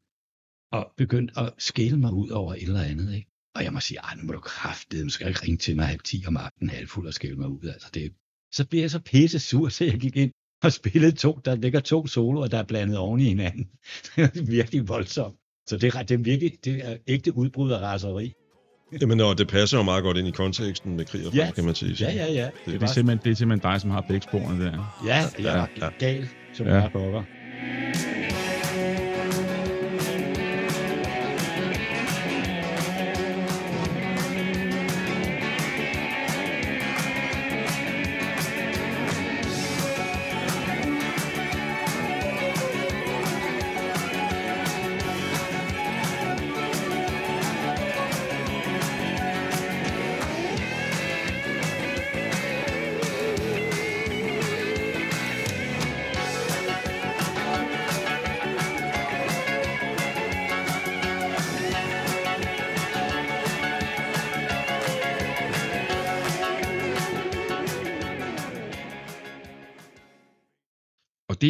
og begyndte at skælde mig ud over et eller andet, ikke? Og jeg må sige, ej, nu må du kraftedeme, skal ikke ringe til mig halv 10 om aftenen, halvfuld og skælde mig ud, altså det, så bliver jeg så pisse sur, så jeg gik ind og spillede to, der ligger to soloer, der er blandet oven i hinanden. det er virkelig voldsomt. Så det er, det er virkelig, det er ægte udbrud af raseri. Jamen, og det passer jo meget godt ind i konteksten med krig og Ja. kan man sige. Ja, ja, ja. Det, Det er, simpelthen, det er simpelthen dig, som har begge sporene der. Ja, jeg Ja, var ja. gal, som Ja. ja. pokker.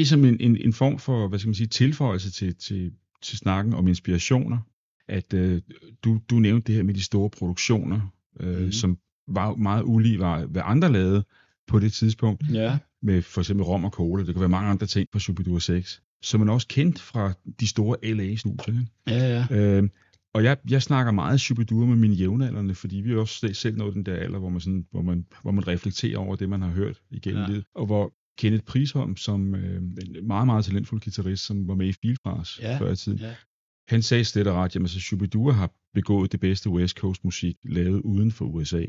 Som en, en, en form for, hvad skal man sige, tilføjelse til, til, til snakken om inspirationer, at øh, du, du nævnte det her med de store produktioner, øh, mm. som var meget ulige, var, hvad andre lavede på det tidspunkt, Ja. med for eksempel rom og cola, det kan være mange andre ting fra Superdur 6, som man også kendt fra de store. Ikke? Ja, ja. Øh, og jeg, jeg snakker meget Shubidua med mine jævnaldrende, fordi vi er også selv- selv nået den der alder, hvor man, sådan, hvor man, hvor man reflekterer over det, man har hørt igennem ja. livet. Og hvor Kenneth Prisholm, som øh, en meget, meget talentfuld guitarist, som var med i Filfars Ja, før i tiden, ja. han sagde slet og ret, jamen så Shubidua har begået det bedste West Coast musik lavet uden for USA.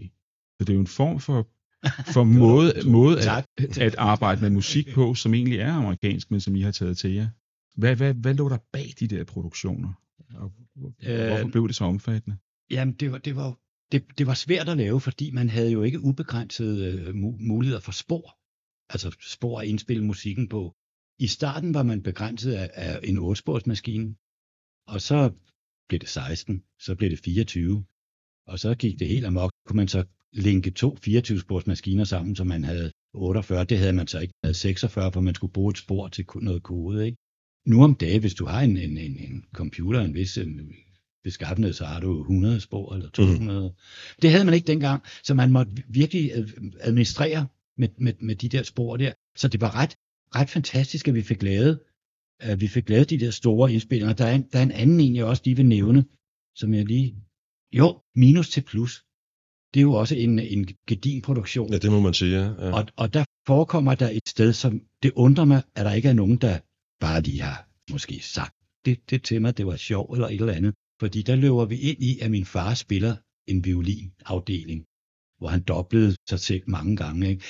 Så det er jo en form for, for måde, måde at, at arbejde med musik på, som egentlig er amerikansk, men som I har taget til jer. Hvad, hvad, hvad lå der bag de der produktioner? Og Øh, hvorfor blev det så omfattende? Jamen, det var, det, var, det, det var svært at lave, fordi man havde jo ikke ubegrænsede øh, mu- muligheder for spor. Altså spor at indspille musikken på. I starten var man begrænset af, af en 8-sporsmaskine, og så blev det 16, så blev det 24, og så gik det helt amok. Kunne man så linke to 24-sporsmaskiner sammen, så man havde 48, det havde man så ikke. Man havde 46, for man skulle bruge et spor til noget kode. Ikke? Nu om dagen, hvis du har en, en, en, en computer, en vis øh, beskaffenhed, så har du 100 spor eller 200. Mm. Det havde man ikke dengang, så man måtte virkelig øh, administrere med, med, med de der spor der. Så det var ret, ret fantastisk, at vi fik lavet, at vi fik lavet de der store indspillinger. Der er en, der er en anden en, jeg også lige vil nævne, som jeg lige... Jo, minus til plus. Det er jo også en, en gedin produktion. Ja, det må man sige, ja. ja. Og, og der forekommer der et sted, som det undrer mig, at der ikke er nogen, der bare lige har måske sagt det, det til mig, det var sjovt eller et eller andet. Fordi der løber vi ind i, at min far spiller en violinafdeling, hvor han doblede sig til mange gange. Ikke?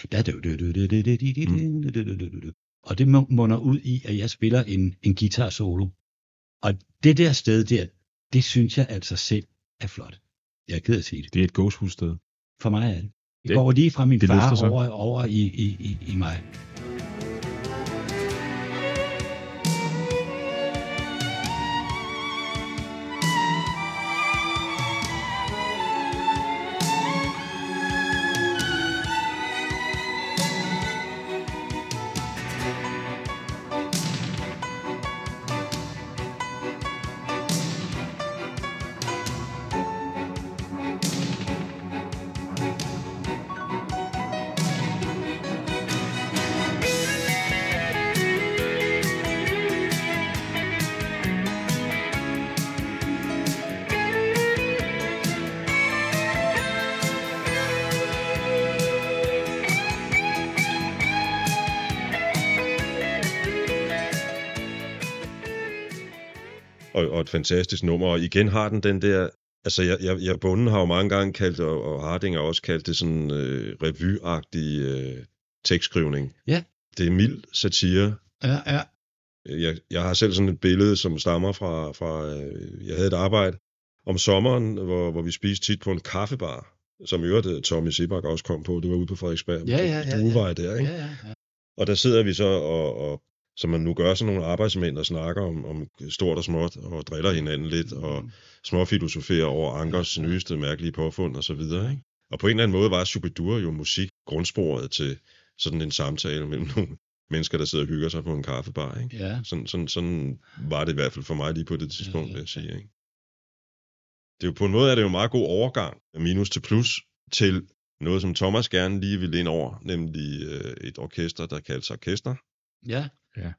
Og det munder ud i, at jeg spiller en, en guitar solo. Og det der sted der, det synes jeg altså selv er flot. Jeg er ked af at sige det. Det er et gåshudsted. For mig er det. Det, det går lige fra min det far over, over i, i, i, i mig. Fantastisk nummer. Og igen har den den der, altså jeg, jeg, jeg bunden har jo mange gange kaldt, og, og Harding har også kaldt det sådan øh, revyagtig øh, tekstskrivning. Ja. Det er mild satire. Ja, ja. Jeg, jeg har selv sådan et billede, som stammer fra, fra øh, jeg havde et arbejde om sommeren, hvor, hvor vi spiste tit på en kaffebar, som i øvrigt øh, Tommy Sebak også kom på. Det var ude på Frederiksberg. Ja, ja, ja, ja. Der, ikke? ja, ja, ja. Og der sidder vi så og, og som man nu gør sådan nogle arbejdsmænd, der snakker om, om stort og småt, og driller hinanden lidt, og småfilosoferer over Ankers nyeste mærkelige påfund og så videre. Ikke? Og på en eller anden måde var Shubidua jo musik grundsporet til sådan en samtale mellem nogle mennesker, der sidder og hygger sig på en kaffebar. Ikke? Ja. Sådan, sådan, sådan var det i hvert fald for mig lige på det tidspunkt, vil jeg sige. Ikke? Det er jo på en måde er det jo en meget god overgang minus til plus til noget, som Thomas gerne lige vil ind over, nemlig øh, et orkester, der kaldes orkester. Ja.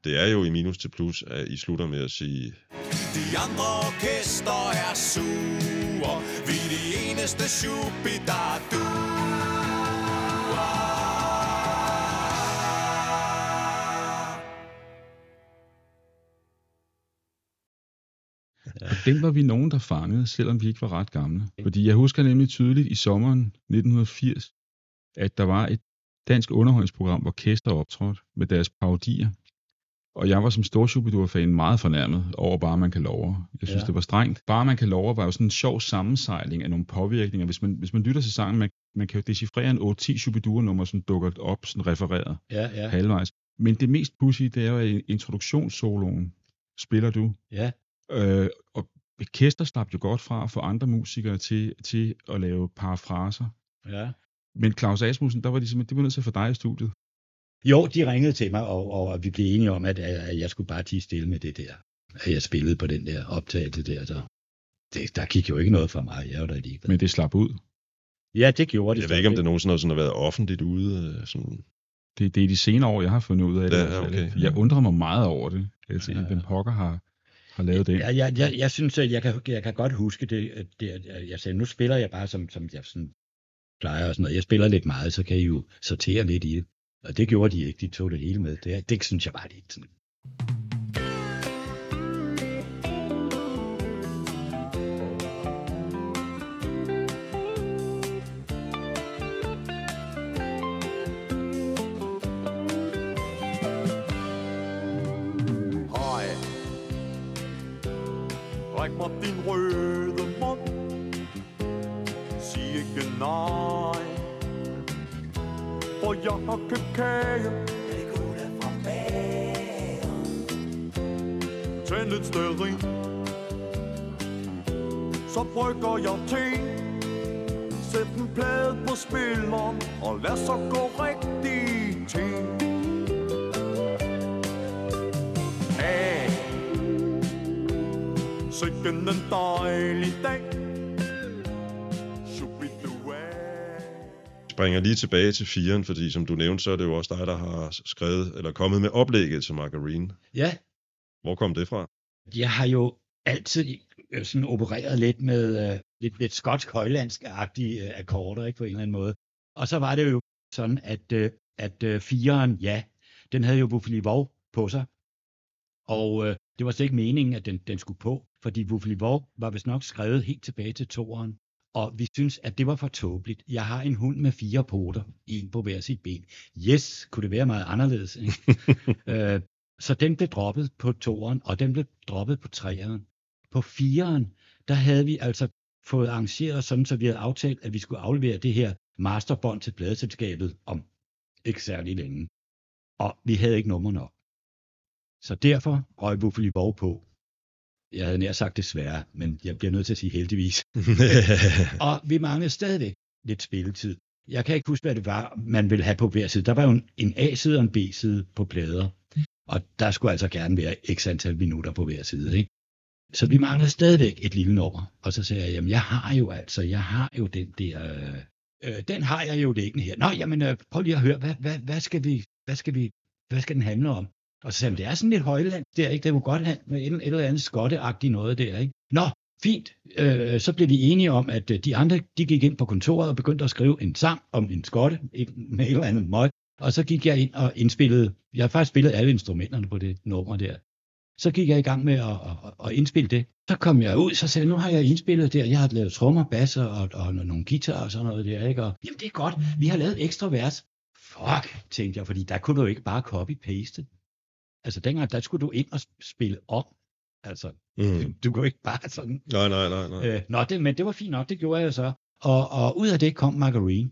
Det er jo i minus til plus, at I slutter med at sige, De andre orkester er sure Vi er de eneste shubidaduer Og den var vi nogen, der fangede, selvom vi ikke var ret gamle. Fordi jeg husker nemlig tydeligt i sommeren 1980, at der var et dansk underholdningsprogram, hvor Kester optrådte med deres parodier. Og jeg var som stor Shubidua-fan meget fornærmet over Bare Man kan love. Jeg synes, Ja. det var strengt. Bare Man kan love var jo sådan en sjov sammensejling af nogle påvirkninger. Hvis man, hvis man lytter til sangen, man, man kan jo decifrere en 8-10 Shubidua-nummer, som dukker op, sådan refereret Ja, ja. halvvejs. Men det mest pussy, det er jo introduktionssoloen. Spiller du? Ja. Øh, og Kester slap jo godt fra at få andre musikere til, til at lave parafraser. ja. Men Claus Asmussen, der var de simpelthen, de var nødt til at få dig i studiet. Jo, de ringede til mig, og, og vi blev enige om, at, at jeg skulle bare tige stille med det der. At jeg spillede på den der optagelse der. Så det, der gik jo ikke noget for mig. Jeg var da ligeglad. Men det slap ud. Ja, det gjorde det. jeg ved ikke, om det nogensinde har sådan været offentligt ude. øh, Sådan, Det, det er de senere år, jeg har fundet ud af det. Ja, okay. Jeg undrer mig meget over det. Altså, Ja, ja. hvem pokker har, har lavet det. Ja, jeg, jeg, jeg synes, at jeg kan, jeg kan godt huske det. at det at jeg sagde, nu spiller jeg bare, som, som jeg sådan plejer og sådan noget. Jeg spiller lidt meget, så kan I jo sortere lidt i det. Og det gjorde de ikke. De tog det hele med. Det, det synes jeg bare lidt sådan. Ræk mig din røde mund Sig ikke nej hvor jeg har købt kage Det kunne fra bagen Tænd lidt stearin Så brygger jeg te. Sæt en plade på spilleren Og lad så gå rigtig til Hey. Sikken en dejlig dag. Springer lige tilbage til firen, fordi som du nævnte, så er det jo også dig, der har skrevet, eller kommet med oplægget til Margarine. Ja, Hvor kom det fra? jeg har jo altid øh, sådan opereret lidt med øh, lidt, lidt skotsk højlandsk-agtige øh, akkorder, ikke på en eller anden måde. Og så var det jo sådan, at, øh, at øh, fireren, ja, den havde jo Buffalo Vov på sig. Og øh, det var slet ikke meningen, at den, den skulle på, fordi Buffalo Vov var vist nok skrevet helt tilbage til toeren. Og vi synes, at det var for tåbeligt. Jeg har en hund med fire poter, en på hver sit ben. Yes, kunne det være meget anderledes. Ikke? øh, så den blev droppet på toeren, og den blev droppet på treeren. På fireren, der havde vi altså fået arrangeret sådan, så vi havde aftalt, at vi skulle aflevere det her masterbånd til pladeselskabet om ikke særlig længe. Og vi havde ikke nummer nok. Så derfor røg Buffalo Borg på. Jeg havde nær sagt desværre, men jeg bliver nødt til at sige heldigvis. Og vi manglede stadigvæk lidt spilletid. Jeg kan ikke huske, hvad det var, man ville have på hver side. Der var jo en, A-side og en B-side på plader. Og der skulle altså gerne være x antal minutter på hver side. Ikke? Så vi manglede stadigvæk et lille nummer. Og så sagde jeg, jamen jeg har jo altså, jeg har jo den der, øh, øh, den har jeg jo liggende her. Nå, jamen øh, prøv lige at høre, hvad, hvad, hvad, skal vi, hvad, skal vi, hvad skal den handle om? Og så sagde han, det er sådan lidt højland der, ikke? Det kunne godt have med et, et eller andet skotteagtigt noget der, ikke? Nå, fint. Øh, så blev vi enige om, at øh, de andre, de gik ind på kontoret og begyndte at skrive en sang om en skotte ikke? med et eller andet møg. Og så gik jeg ind og indspillede, jeg har faktisk spillet alle instrumenterne på det nummer der. Så gik jeg i gang med at, at, at indspille det. Så kom jeg ud, så sagde jeg, nu har jeg indspillet der, jeg har lavet trommer, basser og, og nogle guitar og sådan noget der, ikke? Og, jamen det er godt, vi har lavet ekstra vers. Fuck, tænkte jeg, fordi der kunne du ikke bare copy-paste. Altså dengang, der skulle du ind og spille om. Altså, mm. du kunne ikke bare sådan Nej, nej, nej, nej. Øh, nå, det, men det var fint nok, det gjorde jeg så. Og, og ud af det kom Margarine.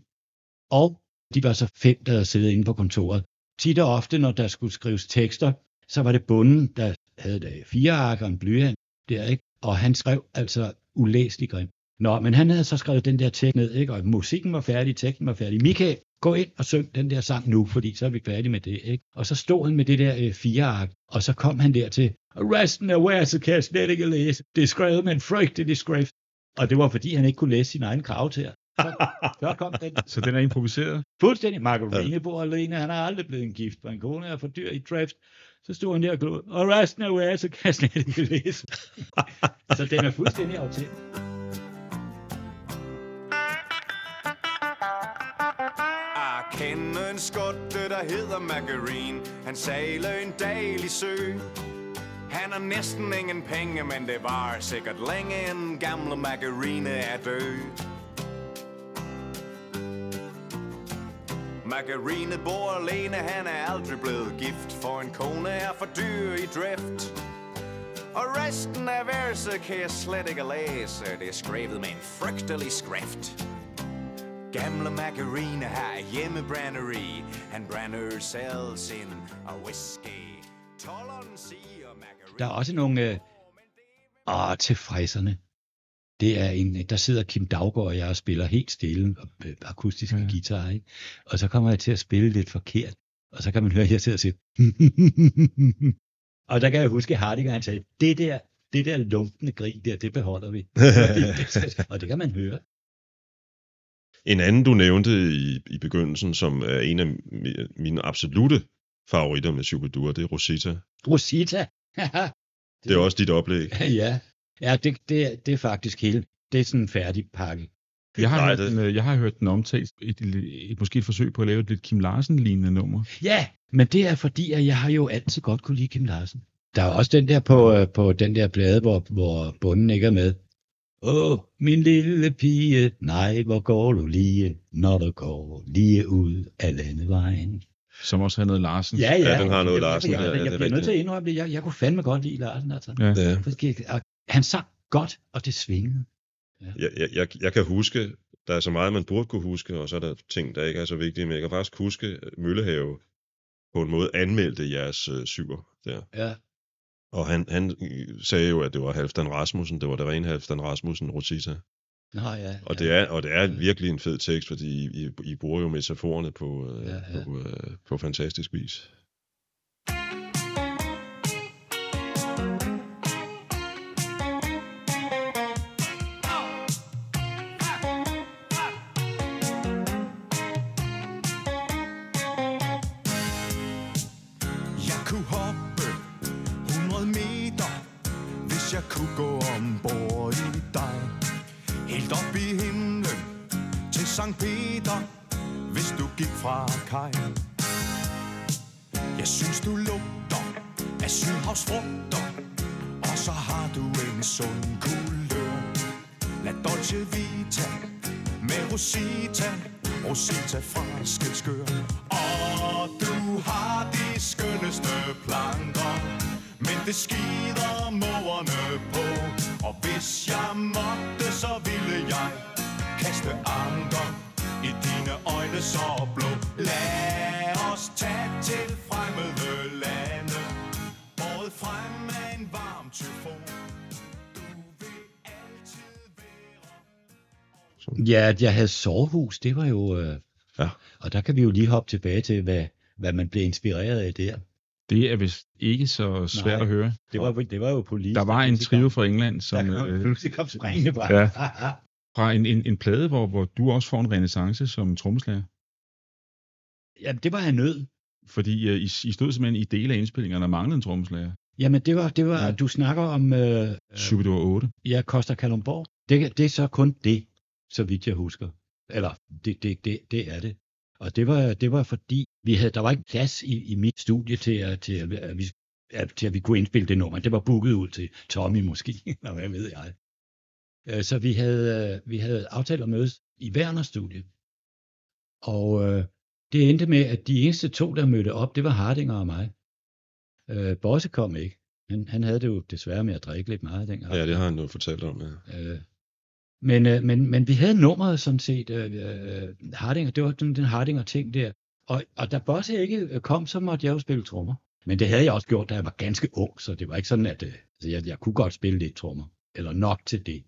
Og de var så fem, der havde siddet inde på kontoret. Tit og ofte, når der skulle skrives tekster, så var det bunden, der havde det fire ark og en blyant der, ikke? Og han skrev altså ulæselig grim. Nå, men han havde så skrevet den der tekst ned, ikke? Og musikken var færdig, teksten var færdig. Michael, gå ind og syng den der sang nu, fordi så er vi færdige med det, ikke? Og så stod han med det der øh, fire ark, og så kom han der til, resten af where så kan jeg slet ikke læse. Det er skrevet med en frygtelig skrift. Og det var fordi, han ikke kunne læse sin egen karakter. Så, så kom den Så den er improviseret. fuldstændig. Margarine bor alene, han er aldrig blevet en gift, for en kone er for dyr i drift. Så stod han der og glod, og resten af where så kan jeg slet ikke læse. så den er fuldstændig autentisk. En skotte, der hedder Margarine. Han sejler en daglig sø. Han har næsten ingen penge, men det var sikkert længe en gamle Margarine er død. Margarine bor alene, han er aldrig blevet gift, for en kone er for dyr i drift. Og resten af verset kan jeg slet ikke læse, det er skrevet med en frygtelig skrift. Gamle Margarine har hjemmebrænderi. Han brænder selv sin og whisky. Tolleren siger Margarine... Der er også nogle, øh, åh, til fræserne. Det er en, der sidder Kim Daggaard og jeg og spiller helt stille og øh, akustisk ja. Guitar, ikke? Og så kommer jeg til at spille lidt forkert, og så kan man høre, at jeg sidder og siger, og der kan jeg huske, at Hardinger han sagde, det der, det der lunkende grin der, det beholder vi. og det kan man høre. En anden, du nævnte i, i begyndelsen, som er en af mi- mine absolute favoritter med Shubidua, det er Rosita. Rosita. Det er også dit oplæg. ja, ja det, det, er- det er faktisk hele, det er sådan en færdig pakke. Jeg har, Nej, hørt det- den, øh, jeg har hørt den omtalt, et, et, et, måske et forsøg på at lave et lidt Kim Larsen-lignende nummer. Ja, men det er fordi, at jeg har jo altid godt kunne lide Kim Larsen. Der er også den der på, øh, på den der plade, hvor, hvor bunden ikke er med. Åh, min lille pige, nej, hvor går du lige, når du går lige ud af landevejen. Som også havde noget Larsen. Ja, ja. Ja, den har noget Jeg- Larsen, Jeg, ja, jeg, ja, jeg, er bliver nødt til at indrømme det. Jeg, jeg kunne fandme godt lide Larsen, altså. Ja. Ja. Han sang godt, og det svingede. Jeg, jeg, jeg, jeg kan huske, der er så meget, man burde kunne huske, og så er der ting, der ikke er så vigtige, men jeg kan faktisk huske, at Møllehave på en måde anmeldte jeres øh, syver der. Ja. Og han, han sagde jo, at det var Halvdan Rasmussen, det var det rene Halvdan Rasmussen, Rosita. Nå, ja. Og, ja. det er, og det er virkelig en fed tekst, fordi I, I, I bruger jo metaforerne på, øh, Ja, ja. på, øh, på fantastisk vis. At jeg havde sovehus, det var jo... Øh, Ja. Og der kan vi jo lige hoppe tilbage til, hvad, hvad man blev inspireret af der. Det er vist ikke så svært Nej. at høre. Det var, det var jo politisk. Der var en trio fra England, som, Der kom, øh, kom springende fra. Ja. fra en, en, en plade, hvor, hvor du også får en renaissance som trommeslager. Jamen, det var jeg nød. Fordi øh, I, I stod simpelthen i dele af indspillingerne og manglede en trommeslager. Jamen, det var, det var Ja. du snakker om, øh, øh, Superdor 8. ja, Costa Kalundborg. Det, det er så kun det, så vidt jeg husker. Eller, det, det, det, det er det. Og det var, det var fordi, vi havde, der var ikke plads i, i mit studie til, at, til, at, vi, at, til, at vi kunne indspille det nummer. Det var booket ud til Tommy måske, eller hvad ved jeg. Øh, Så vi havde, øh, vi havde aftalt at mødes i Werners studie. Og øh, det endte med, at de eneste to, der mødte op, det var Hardinger og mig. Øh, Bosse kom ikke. Han, han havde det jo desværre med at drikke lidt meget dengang. Ja, det har han jo fortalt om. Ja. Øh, men, øh, men, men vi havde nummeret sådan set, øh, øh Hardinger, det var den, den Hardinger ting der. Og, og da Bosse ikke øh, kom, så måtte jeg jo spille trommer. Men det havde jeg også gjort, da jeg var ganske ung, så det var ikke sådan, at øh, altså, jeg, jeg kunne godt spille lidt trommer. Eller nok til det.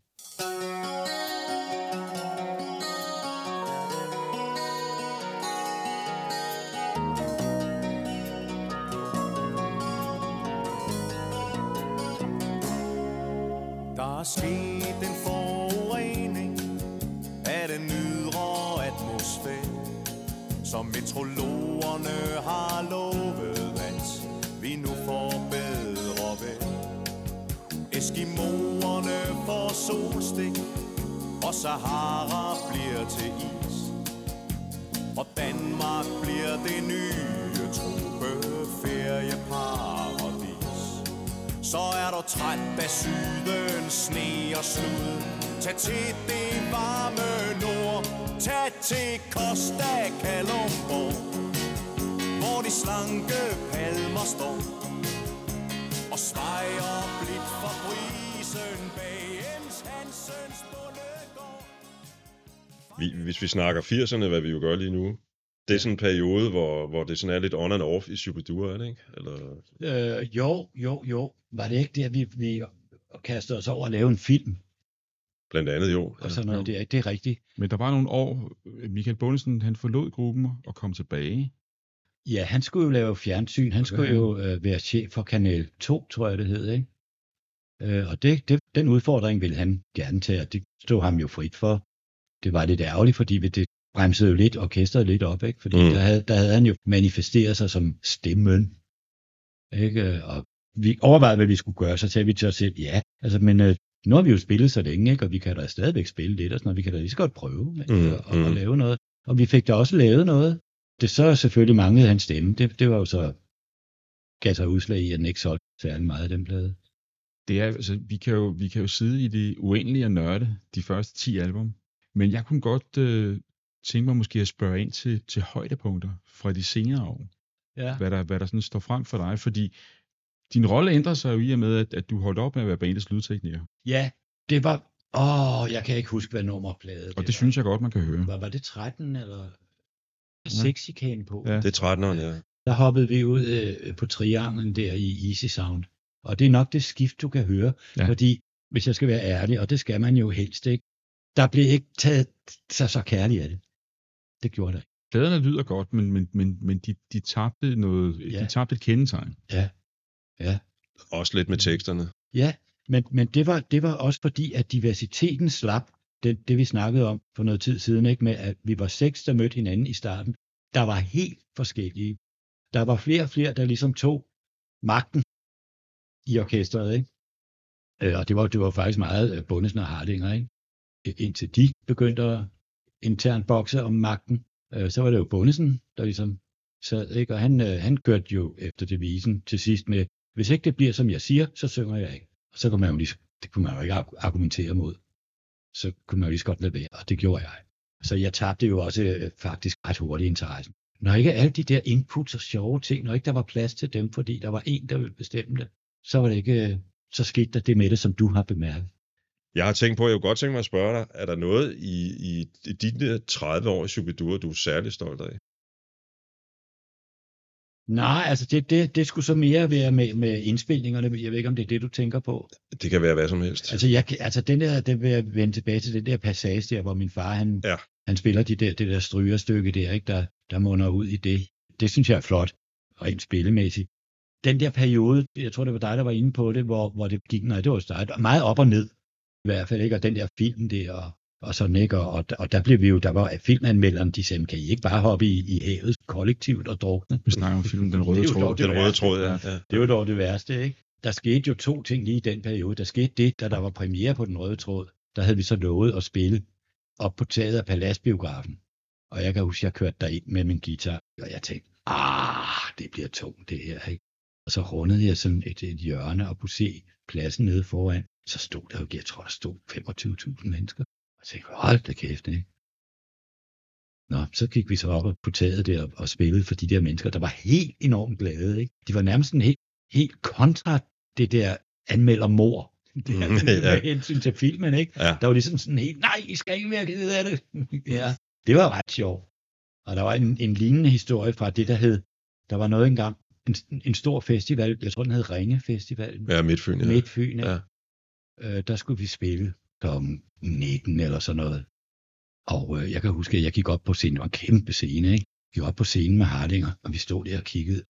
Der er sket Meteorologerne har lovet, at vi nu får bedre vejr. Eskimoerne får solstik, og Sahara bliver til is. Og Danmark bliver det nye tropeferieparadis. Så er du træt af sydens sne og slud Tag til det varme nord Tag til Costa Calumbo Hvor de slanke palmer står Og svejer blidt for brisen Bag Jens Hansens bondegård Vi, hvis vi snakker 80'erne, hvad vi jo gør lige nu, det er sådan en periode, hvor, hvor det sådan er lidt on and off i Superdur, er det ikke? Eller, Øh, jo, jo, jo. Var det ikke der, vi, vi kastede os over at lave en film blandt andet jo. og sådan noget der? Det er rigtigt. Men der var nogle år, Michael Bundesen, han forlod gruppen og kom tilbage. Ja, han skulle jo lave fjernsyn. Han skulle Ja. jo øh, være chef for Kanal 2, tror jeg det hed, ikke? Øh, og det, det, den udfordring ville han gerne tage, og det stod ham jo frit for. Det var lidt ærgerligt, fordi det bremsede jo lidt orkestret lidt op, ikke? Fordi Mm. mm. der, havde, der havde han jo manifesteret sig som stemmen. Ikke? Og vi overvejede, hvad vi skulle gøre, så sagde vi til os selv, ja, altså, men øh, nu har vi jo spillet så længe, ikke? og vi kan da stadigvæk spille lidt, og sådan noget. vi kan da lige så godt prøve ikke? Mm, og, og, mm. lave noget. Og vi fik da også lavet noget. Det så selvfølgelig manglede hans stemme. Det, det var jo så gav sig udslag i, at den ikke solgte særlig meget af den plade. Det er, altså, vi, kan jo, vi kan jo sidde i det uendelige og nørde de første 10 album. Men jeg kunne godt øh, tænke mig måske at spørge ind til, til højdepunkter fra de senere år. Ja. Hvad der, hvad der sådan står frem for dig. Fordi din rolle ændrer sig jo i og med, at, at du holdt op med at være bandets lydtekniker. ja, det var... Åh, jeg kan ikke huske, hvad nummerplade Og det synes jeg godt, man kan høre. Var, var det 13 eller... Sexikane på. Ja. Det er 13'eren, ja. Der hoppede vi ud øh, på trianglen der i Easy Sound. Og det er nok det skift, du kan høre. Ja. Fordi, hvis jeg skal være ærlig, og det skal man jo helst ikke, der blev ikke taget sig så kærligt af det. Det gjorde der ikke. Pladerne lyder godt, men, men, men, men de, de, tabte noget, Ja. de tabte et kendetegn. Ja. Ja. Også lidt med teksterne. Ja, men, men det, var, det var også fordi, at diversiteten slap, det, det vi snakkede om for noget tid siden, ikke, med at vi var seks, der mødte hinanden i starten, der var helt forskellige. Der var flere og flere, der ligesom tog magten i orkestret, ikke? Øh, Og det var, det var faktisk meget øh, Bundesen og Hardinger, ikke? Indtil de begyndte at internt bokse om magten, øh, så var det jo Bundesen, der ligesom sad, ikke? Og han, han kørte jo efter devisen til sidst med, hvis ikke det bliver, som jeg siger, så synger jeg ikke. Og så kunne man jo lige, det kunne man jo ikke argumentere mod. Så kunne man jo lige så godt lade være, og det gjorde jeg. Så jeg tabte jo også øh, faktisk ret hurtigt interessen. Når ikke alle de der inputs og sjove ting, når ikke der var plads til dem, fordi der var en, der ville bestemme det, så var det ikke, øh, så skete der det med det, som du har bemærket. Jeg har tænkt på, jeg kunne godt tænke mig at spørge dig, er der noget i, i, i dine 30 år i Superdur, du er særlig stolt af? Nej, altså det, det, det skulle så mere være med, med indspilningerne. Jeg ved ikke, om det er det, du tænker på. Det kan være hvad som helst. Altså, jeg, altså den der, den vil jeg vende tilbage til, den der passage der, hvor min far, han, Ja. han spiller de der, det der strygerstykke der, ikke, der, der munder ud i det. Det synes jeg er flot, rent spillemæssigt. Den der periode, jeg tror, det var dig, der var inde på det, hvor, hvor det gik, nej, det var startet, meget op og ned, i hvert fald, ikke, og den der film der, og, og sådan, ikke, og, og, der blev vi jo, der var filmanmelderen, de sagde, kan I ikke bare hoppe i, i havet kollektivt og drukne? Vi snakker om filmen Den Røde Tråd. Den røde tråd, ja. ja. Det var dog det værste, ikke? Der skete jo to ting lige i den periode. Der skete det, da der var premiere på Den Røde Tråd. Der havde vi så lovet at spille op på taget af Paladsbiografen. Og jeg kan huske, jeg kørte derind med min guitar, og jeg tænkte, ah, det bliver tungt det her, ikke? Og så rundede jeg sådan et, et hjørne og kunne se pladsen nede foran. Så stod der jo, jeg tror, der stod 25.000 mennesker. Og jeg tænkte, hold da kæft, ikke? Nå, så gik vi så op på taget der og, spillede for de der mennesker, der var helt enormt glade, ikke? De var nærmest sådan helt, helt kontra det der anmelder mor. Det er Mm, ja. med hensyn til filmen, ikke? Ja. Der var ligesom sådan helt, nej, I skal ikke være ked af det. ja, det var ret sjovt. Og der var en, en lignende historie fra det, der hed, der var noget engang, en, en stor festival, jeg tror den hed Ringe Festival, Ja, Midtfyn, ja. Midtfyn, Ja. ja. øh, der skulle vi spille kl. 19 eller sådan noget. Og øh, jeg kan huske, at jeg gik op på scenen, det var en kæmpe scene, ikke? Jeg gik op på scenen med Hardinger, og vi stod der og kiggede,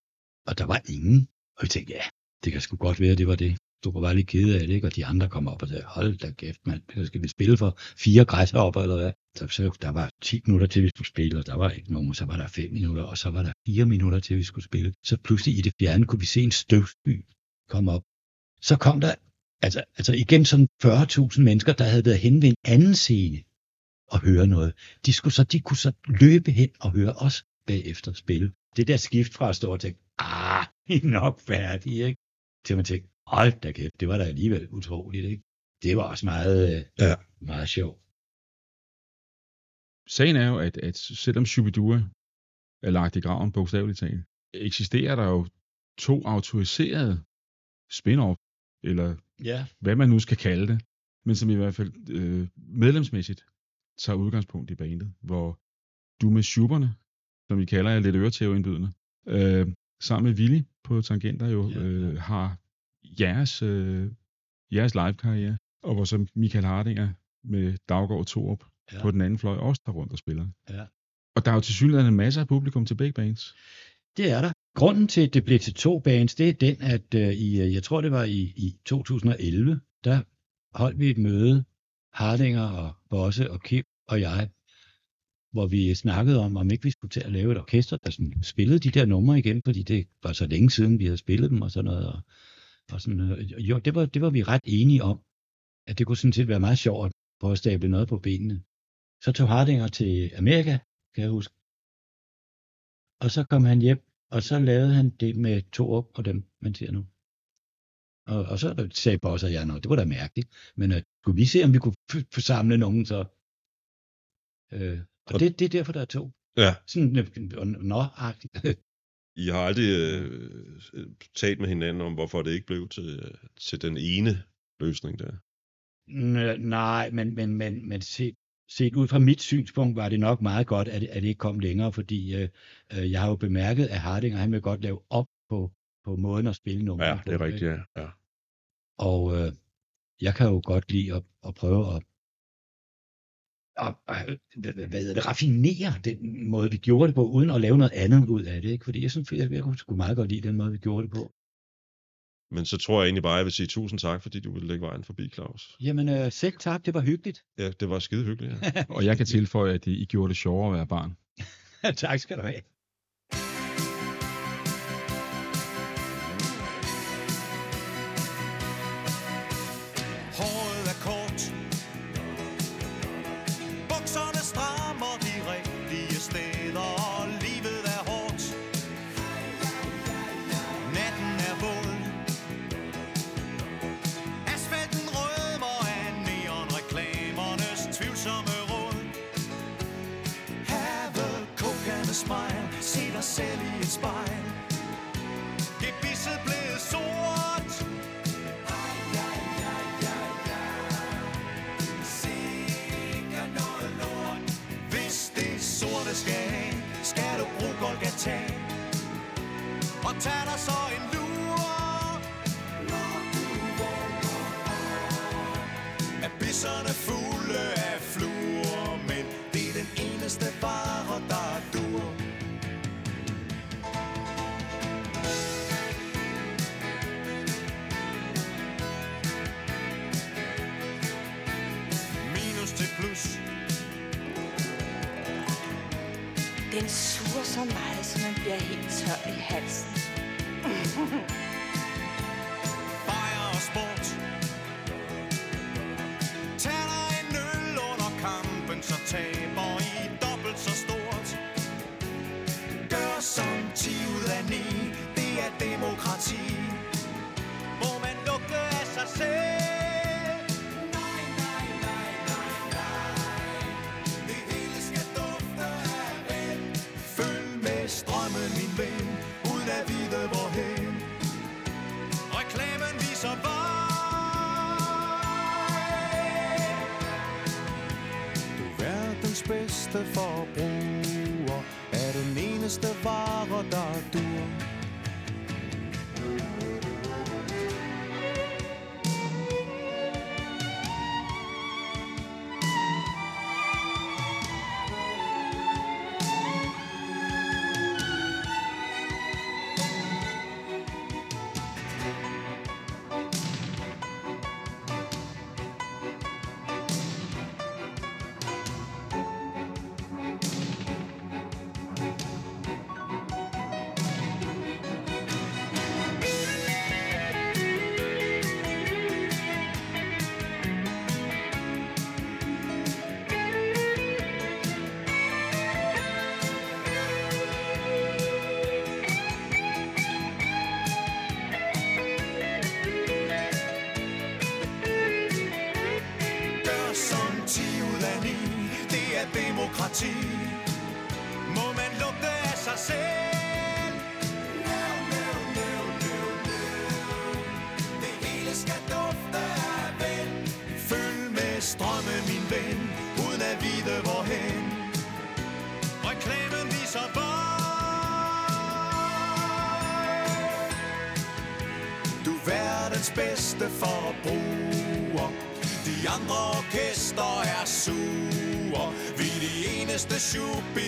og der var ingen. Og vi tænkte, ja, det kan sgu godt være, det var det. Du var bare lidt ked af det, ikke? Og de andre kom op og sagde, hold da kæft, mand, så skal vi spille for fire græsser op, eller hvad? Så, så der var 10 minutter til, vi skulle spille, og der var ikke nogen, så var der 5 minutter, og så var der 4 minutter til, vi skulle spille. Så pludselig i det fjerne kunne vi se en støvsby komme op. Så kom der, altså, altså igen sådan 40.000 mennesker, der havde været hen ved en anden scene og høre noget. De, skulle så, de kunne så løbe hen og høre os bagefter spille. Det der skift fra at stå og tænke, ah, I er nok færdige, ikke? Til man tænkte, hold da kæft, det var da alligevel utroligt, ikke? Det var også meget, øh, Ja. meget sjovt. Sagen er jo, at, at selvom Shubidua er lagt i graven bogstaveligt talt, eksisterer der jo to autoriserede spin-off, eller Ja. hvad man nu skal kalde det, men som i hvert fald øh, medlemsmæssigt tager udgangspunkt i bandet, hvor du med Schuberne, som vi kalder jer lidt øretæveindbydende, øh, sammen med Willy på Tangenter jo Ja. øh, har jeres, øh, jeres live-karriere, og hvor så Michael Hardinger med Daggaard Torup Ja. ja. på den anden fløj også tager rundt og spiller. Ja. Og der er jo til synligheden masser af publikum til begge bands. Det er der. Grunden til, at det blev til to bands, det er den, at øh, i, øh, jeg tror det var i, i 2011, der holdt vi et møde, Hardinger og Bosse og Kim og jeg, hvor vi snakkede om, om ikke vi skulle til at lave et orkester, der sådan spillede de der numre igen, fordi det var så længe siden, vi havde spillet dem og sådan noget. Og, og sådan, øh, jo, det var, det var vi ret enige om, at det kunne sådan set være meget sjovt at prøve at stable noget på benene. Så tog Hardinger til Amerika, kan jeg huske. Og så kom han hjem, og så lavede han det med to op og dem, man ser nu. Og, og så sagde Boss og jeg, "Nå, det var da mærkeligt, men uh, skulle vi se, om vi kunne samle nogen så? Øh, og Og- det, det er derfor, der er to. Ja. Sådan øh, nå-agtigt. I har aldrig øh, talt med hinanden om, hvorfor det ikke blev til, til den ene løsning der. N- Nej, men, men, men, men set, set ud fra mit synspunkt var det nok meget godt, at, at det ikke kom længere, fordi øh, øh, jeg har jo bemærket, at Hardinger han vil godt lave op på, på måden at spille nummer Ja, det er rigtigt, ja. ja. Og øh, jeg kan jo godt lide at, at prøve at, at, at hvad, hedder det, raffinere den måde, vi gjorde det på, uden at lave noget andet ud af det. Ikke? Fordi jeg synes, jeg, jeg kunne meget godt lide den måde, vi gjorde det på. Men så tror jeg egentlig bare, at jeg vil sige tusind tak, fordi du ville lægge vejen forbi, Claus. Jamen øh, selv tak, det var hyggeligt. Ja, det var skide hyggeligt. Ja. Og jeg kan tilføje, at I gjorde det sjovere at være barn. tak skal du have. Selv i et spejl. Gebisset blev sort. Sikker noget lort Hvis det sorte skal af Skal du bruge Golgata. Og tag dig så en lyd så meget, så man bliver helt tør i halsen. Bajer og sport. Tag dig en øl under kampen Så taber I dobbelt så stort. Gør som 10 ud af 9 Det er demokrati. Strømmen, ven Uden at vide hvorhen. Reklamen viser vej Du er verdens bedste forbrug bedste forbruger De andre orkester er sure. Vi er de eneste shubi,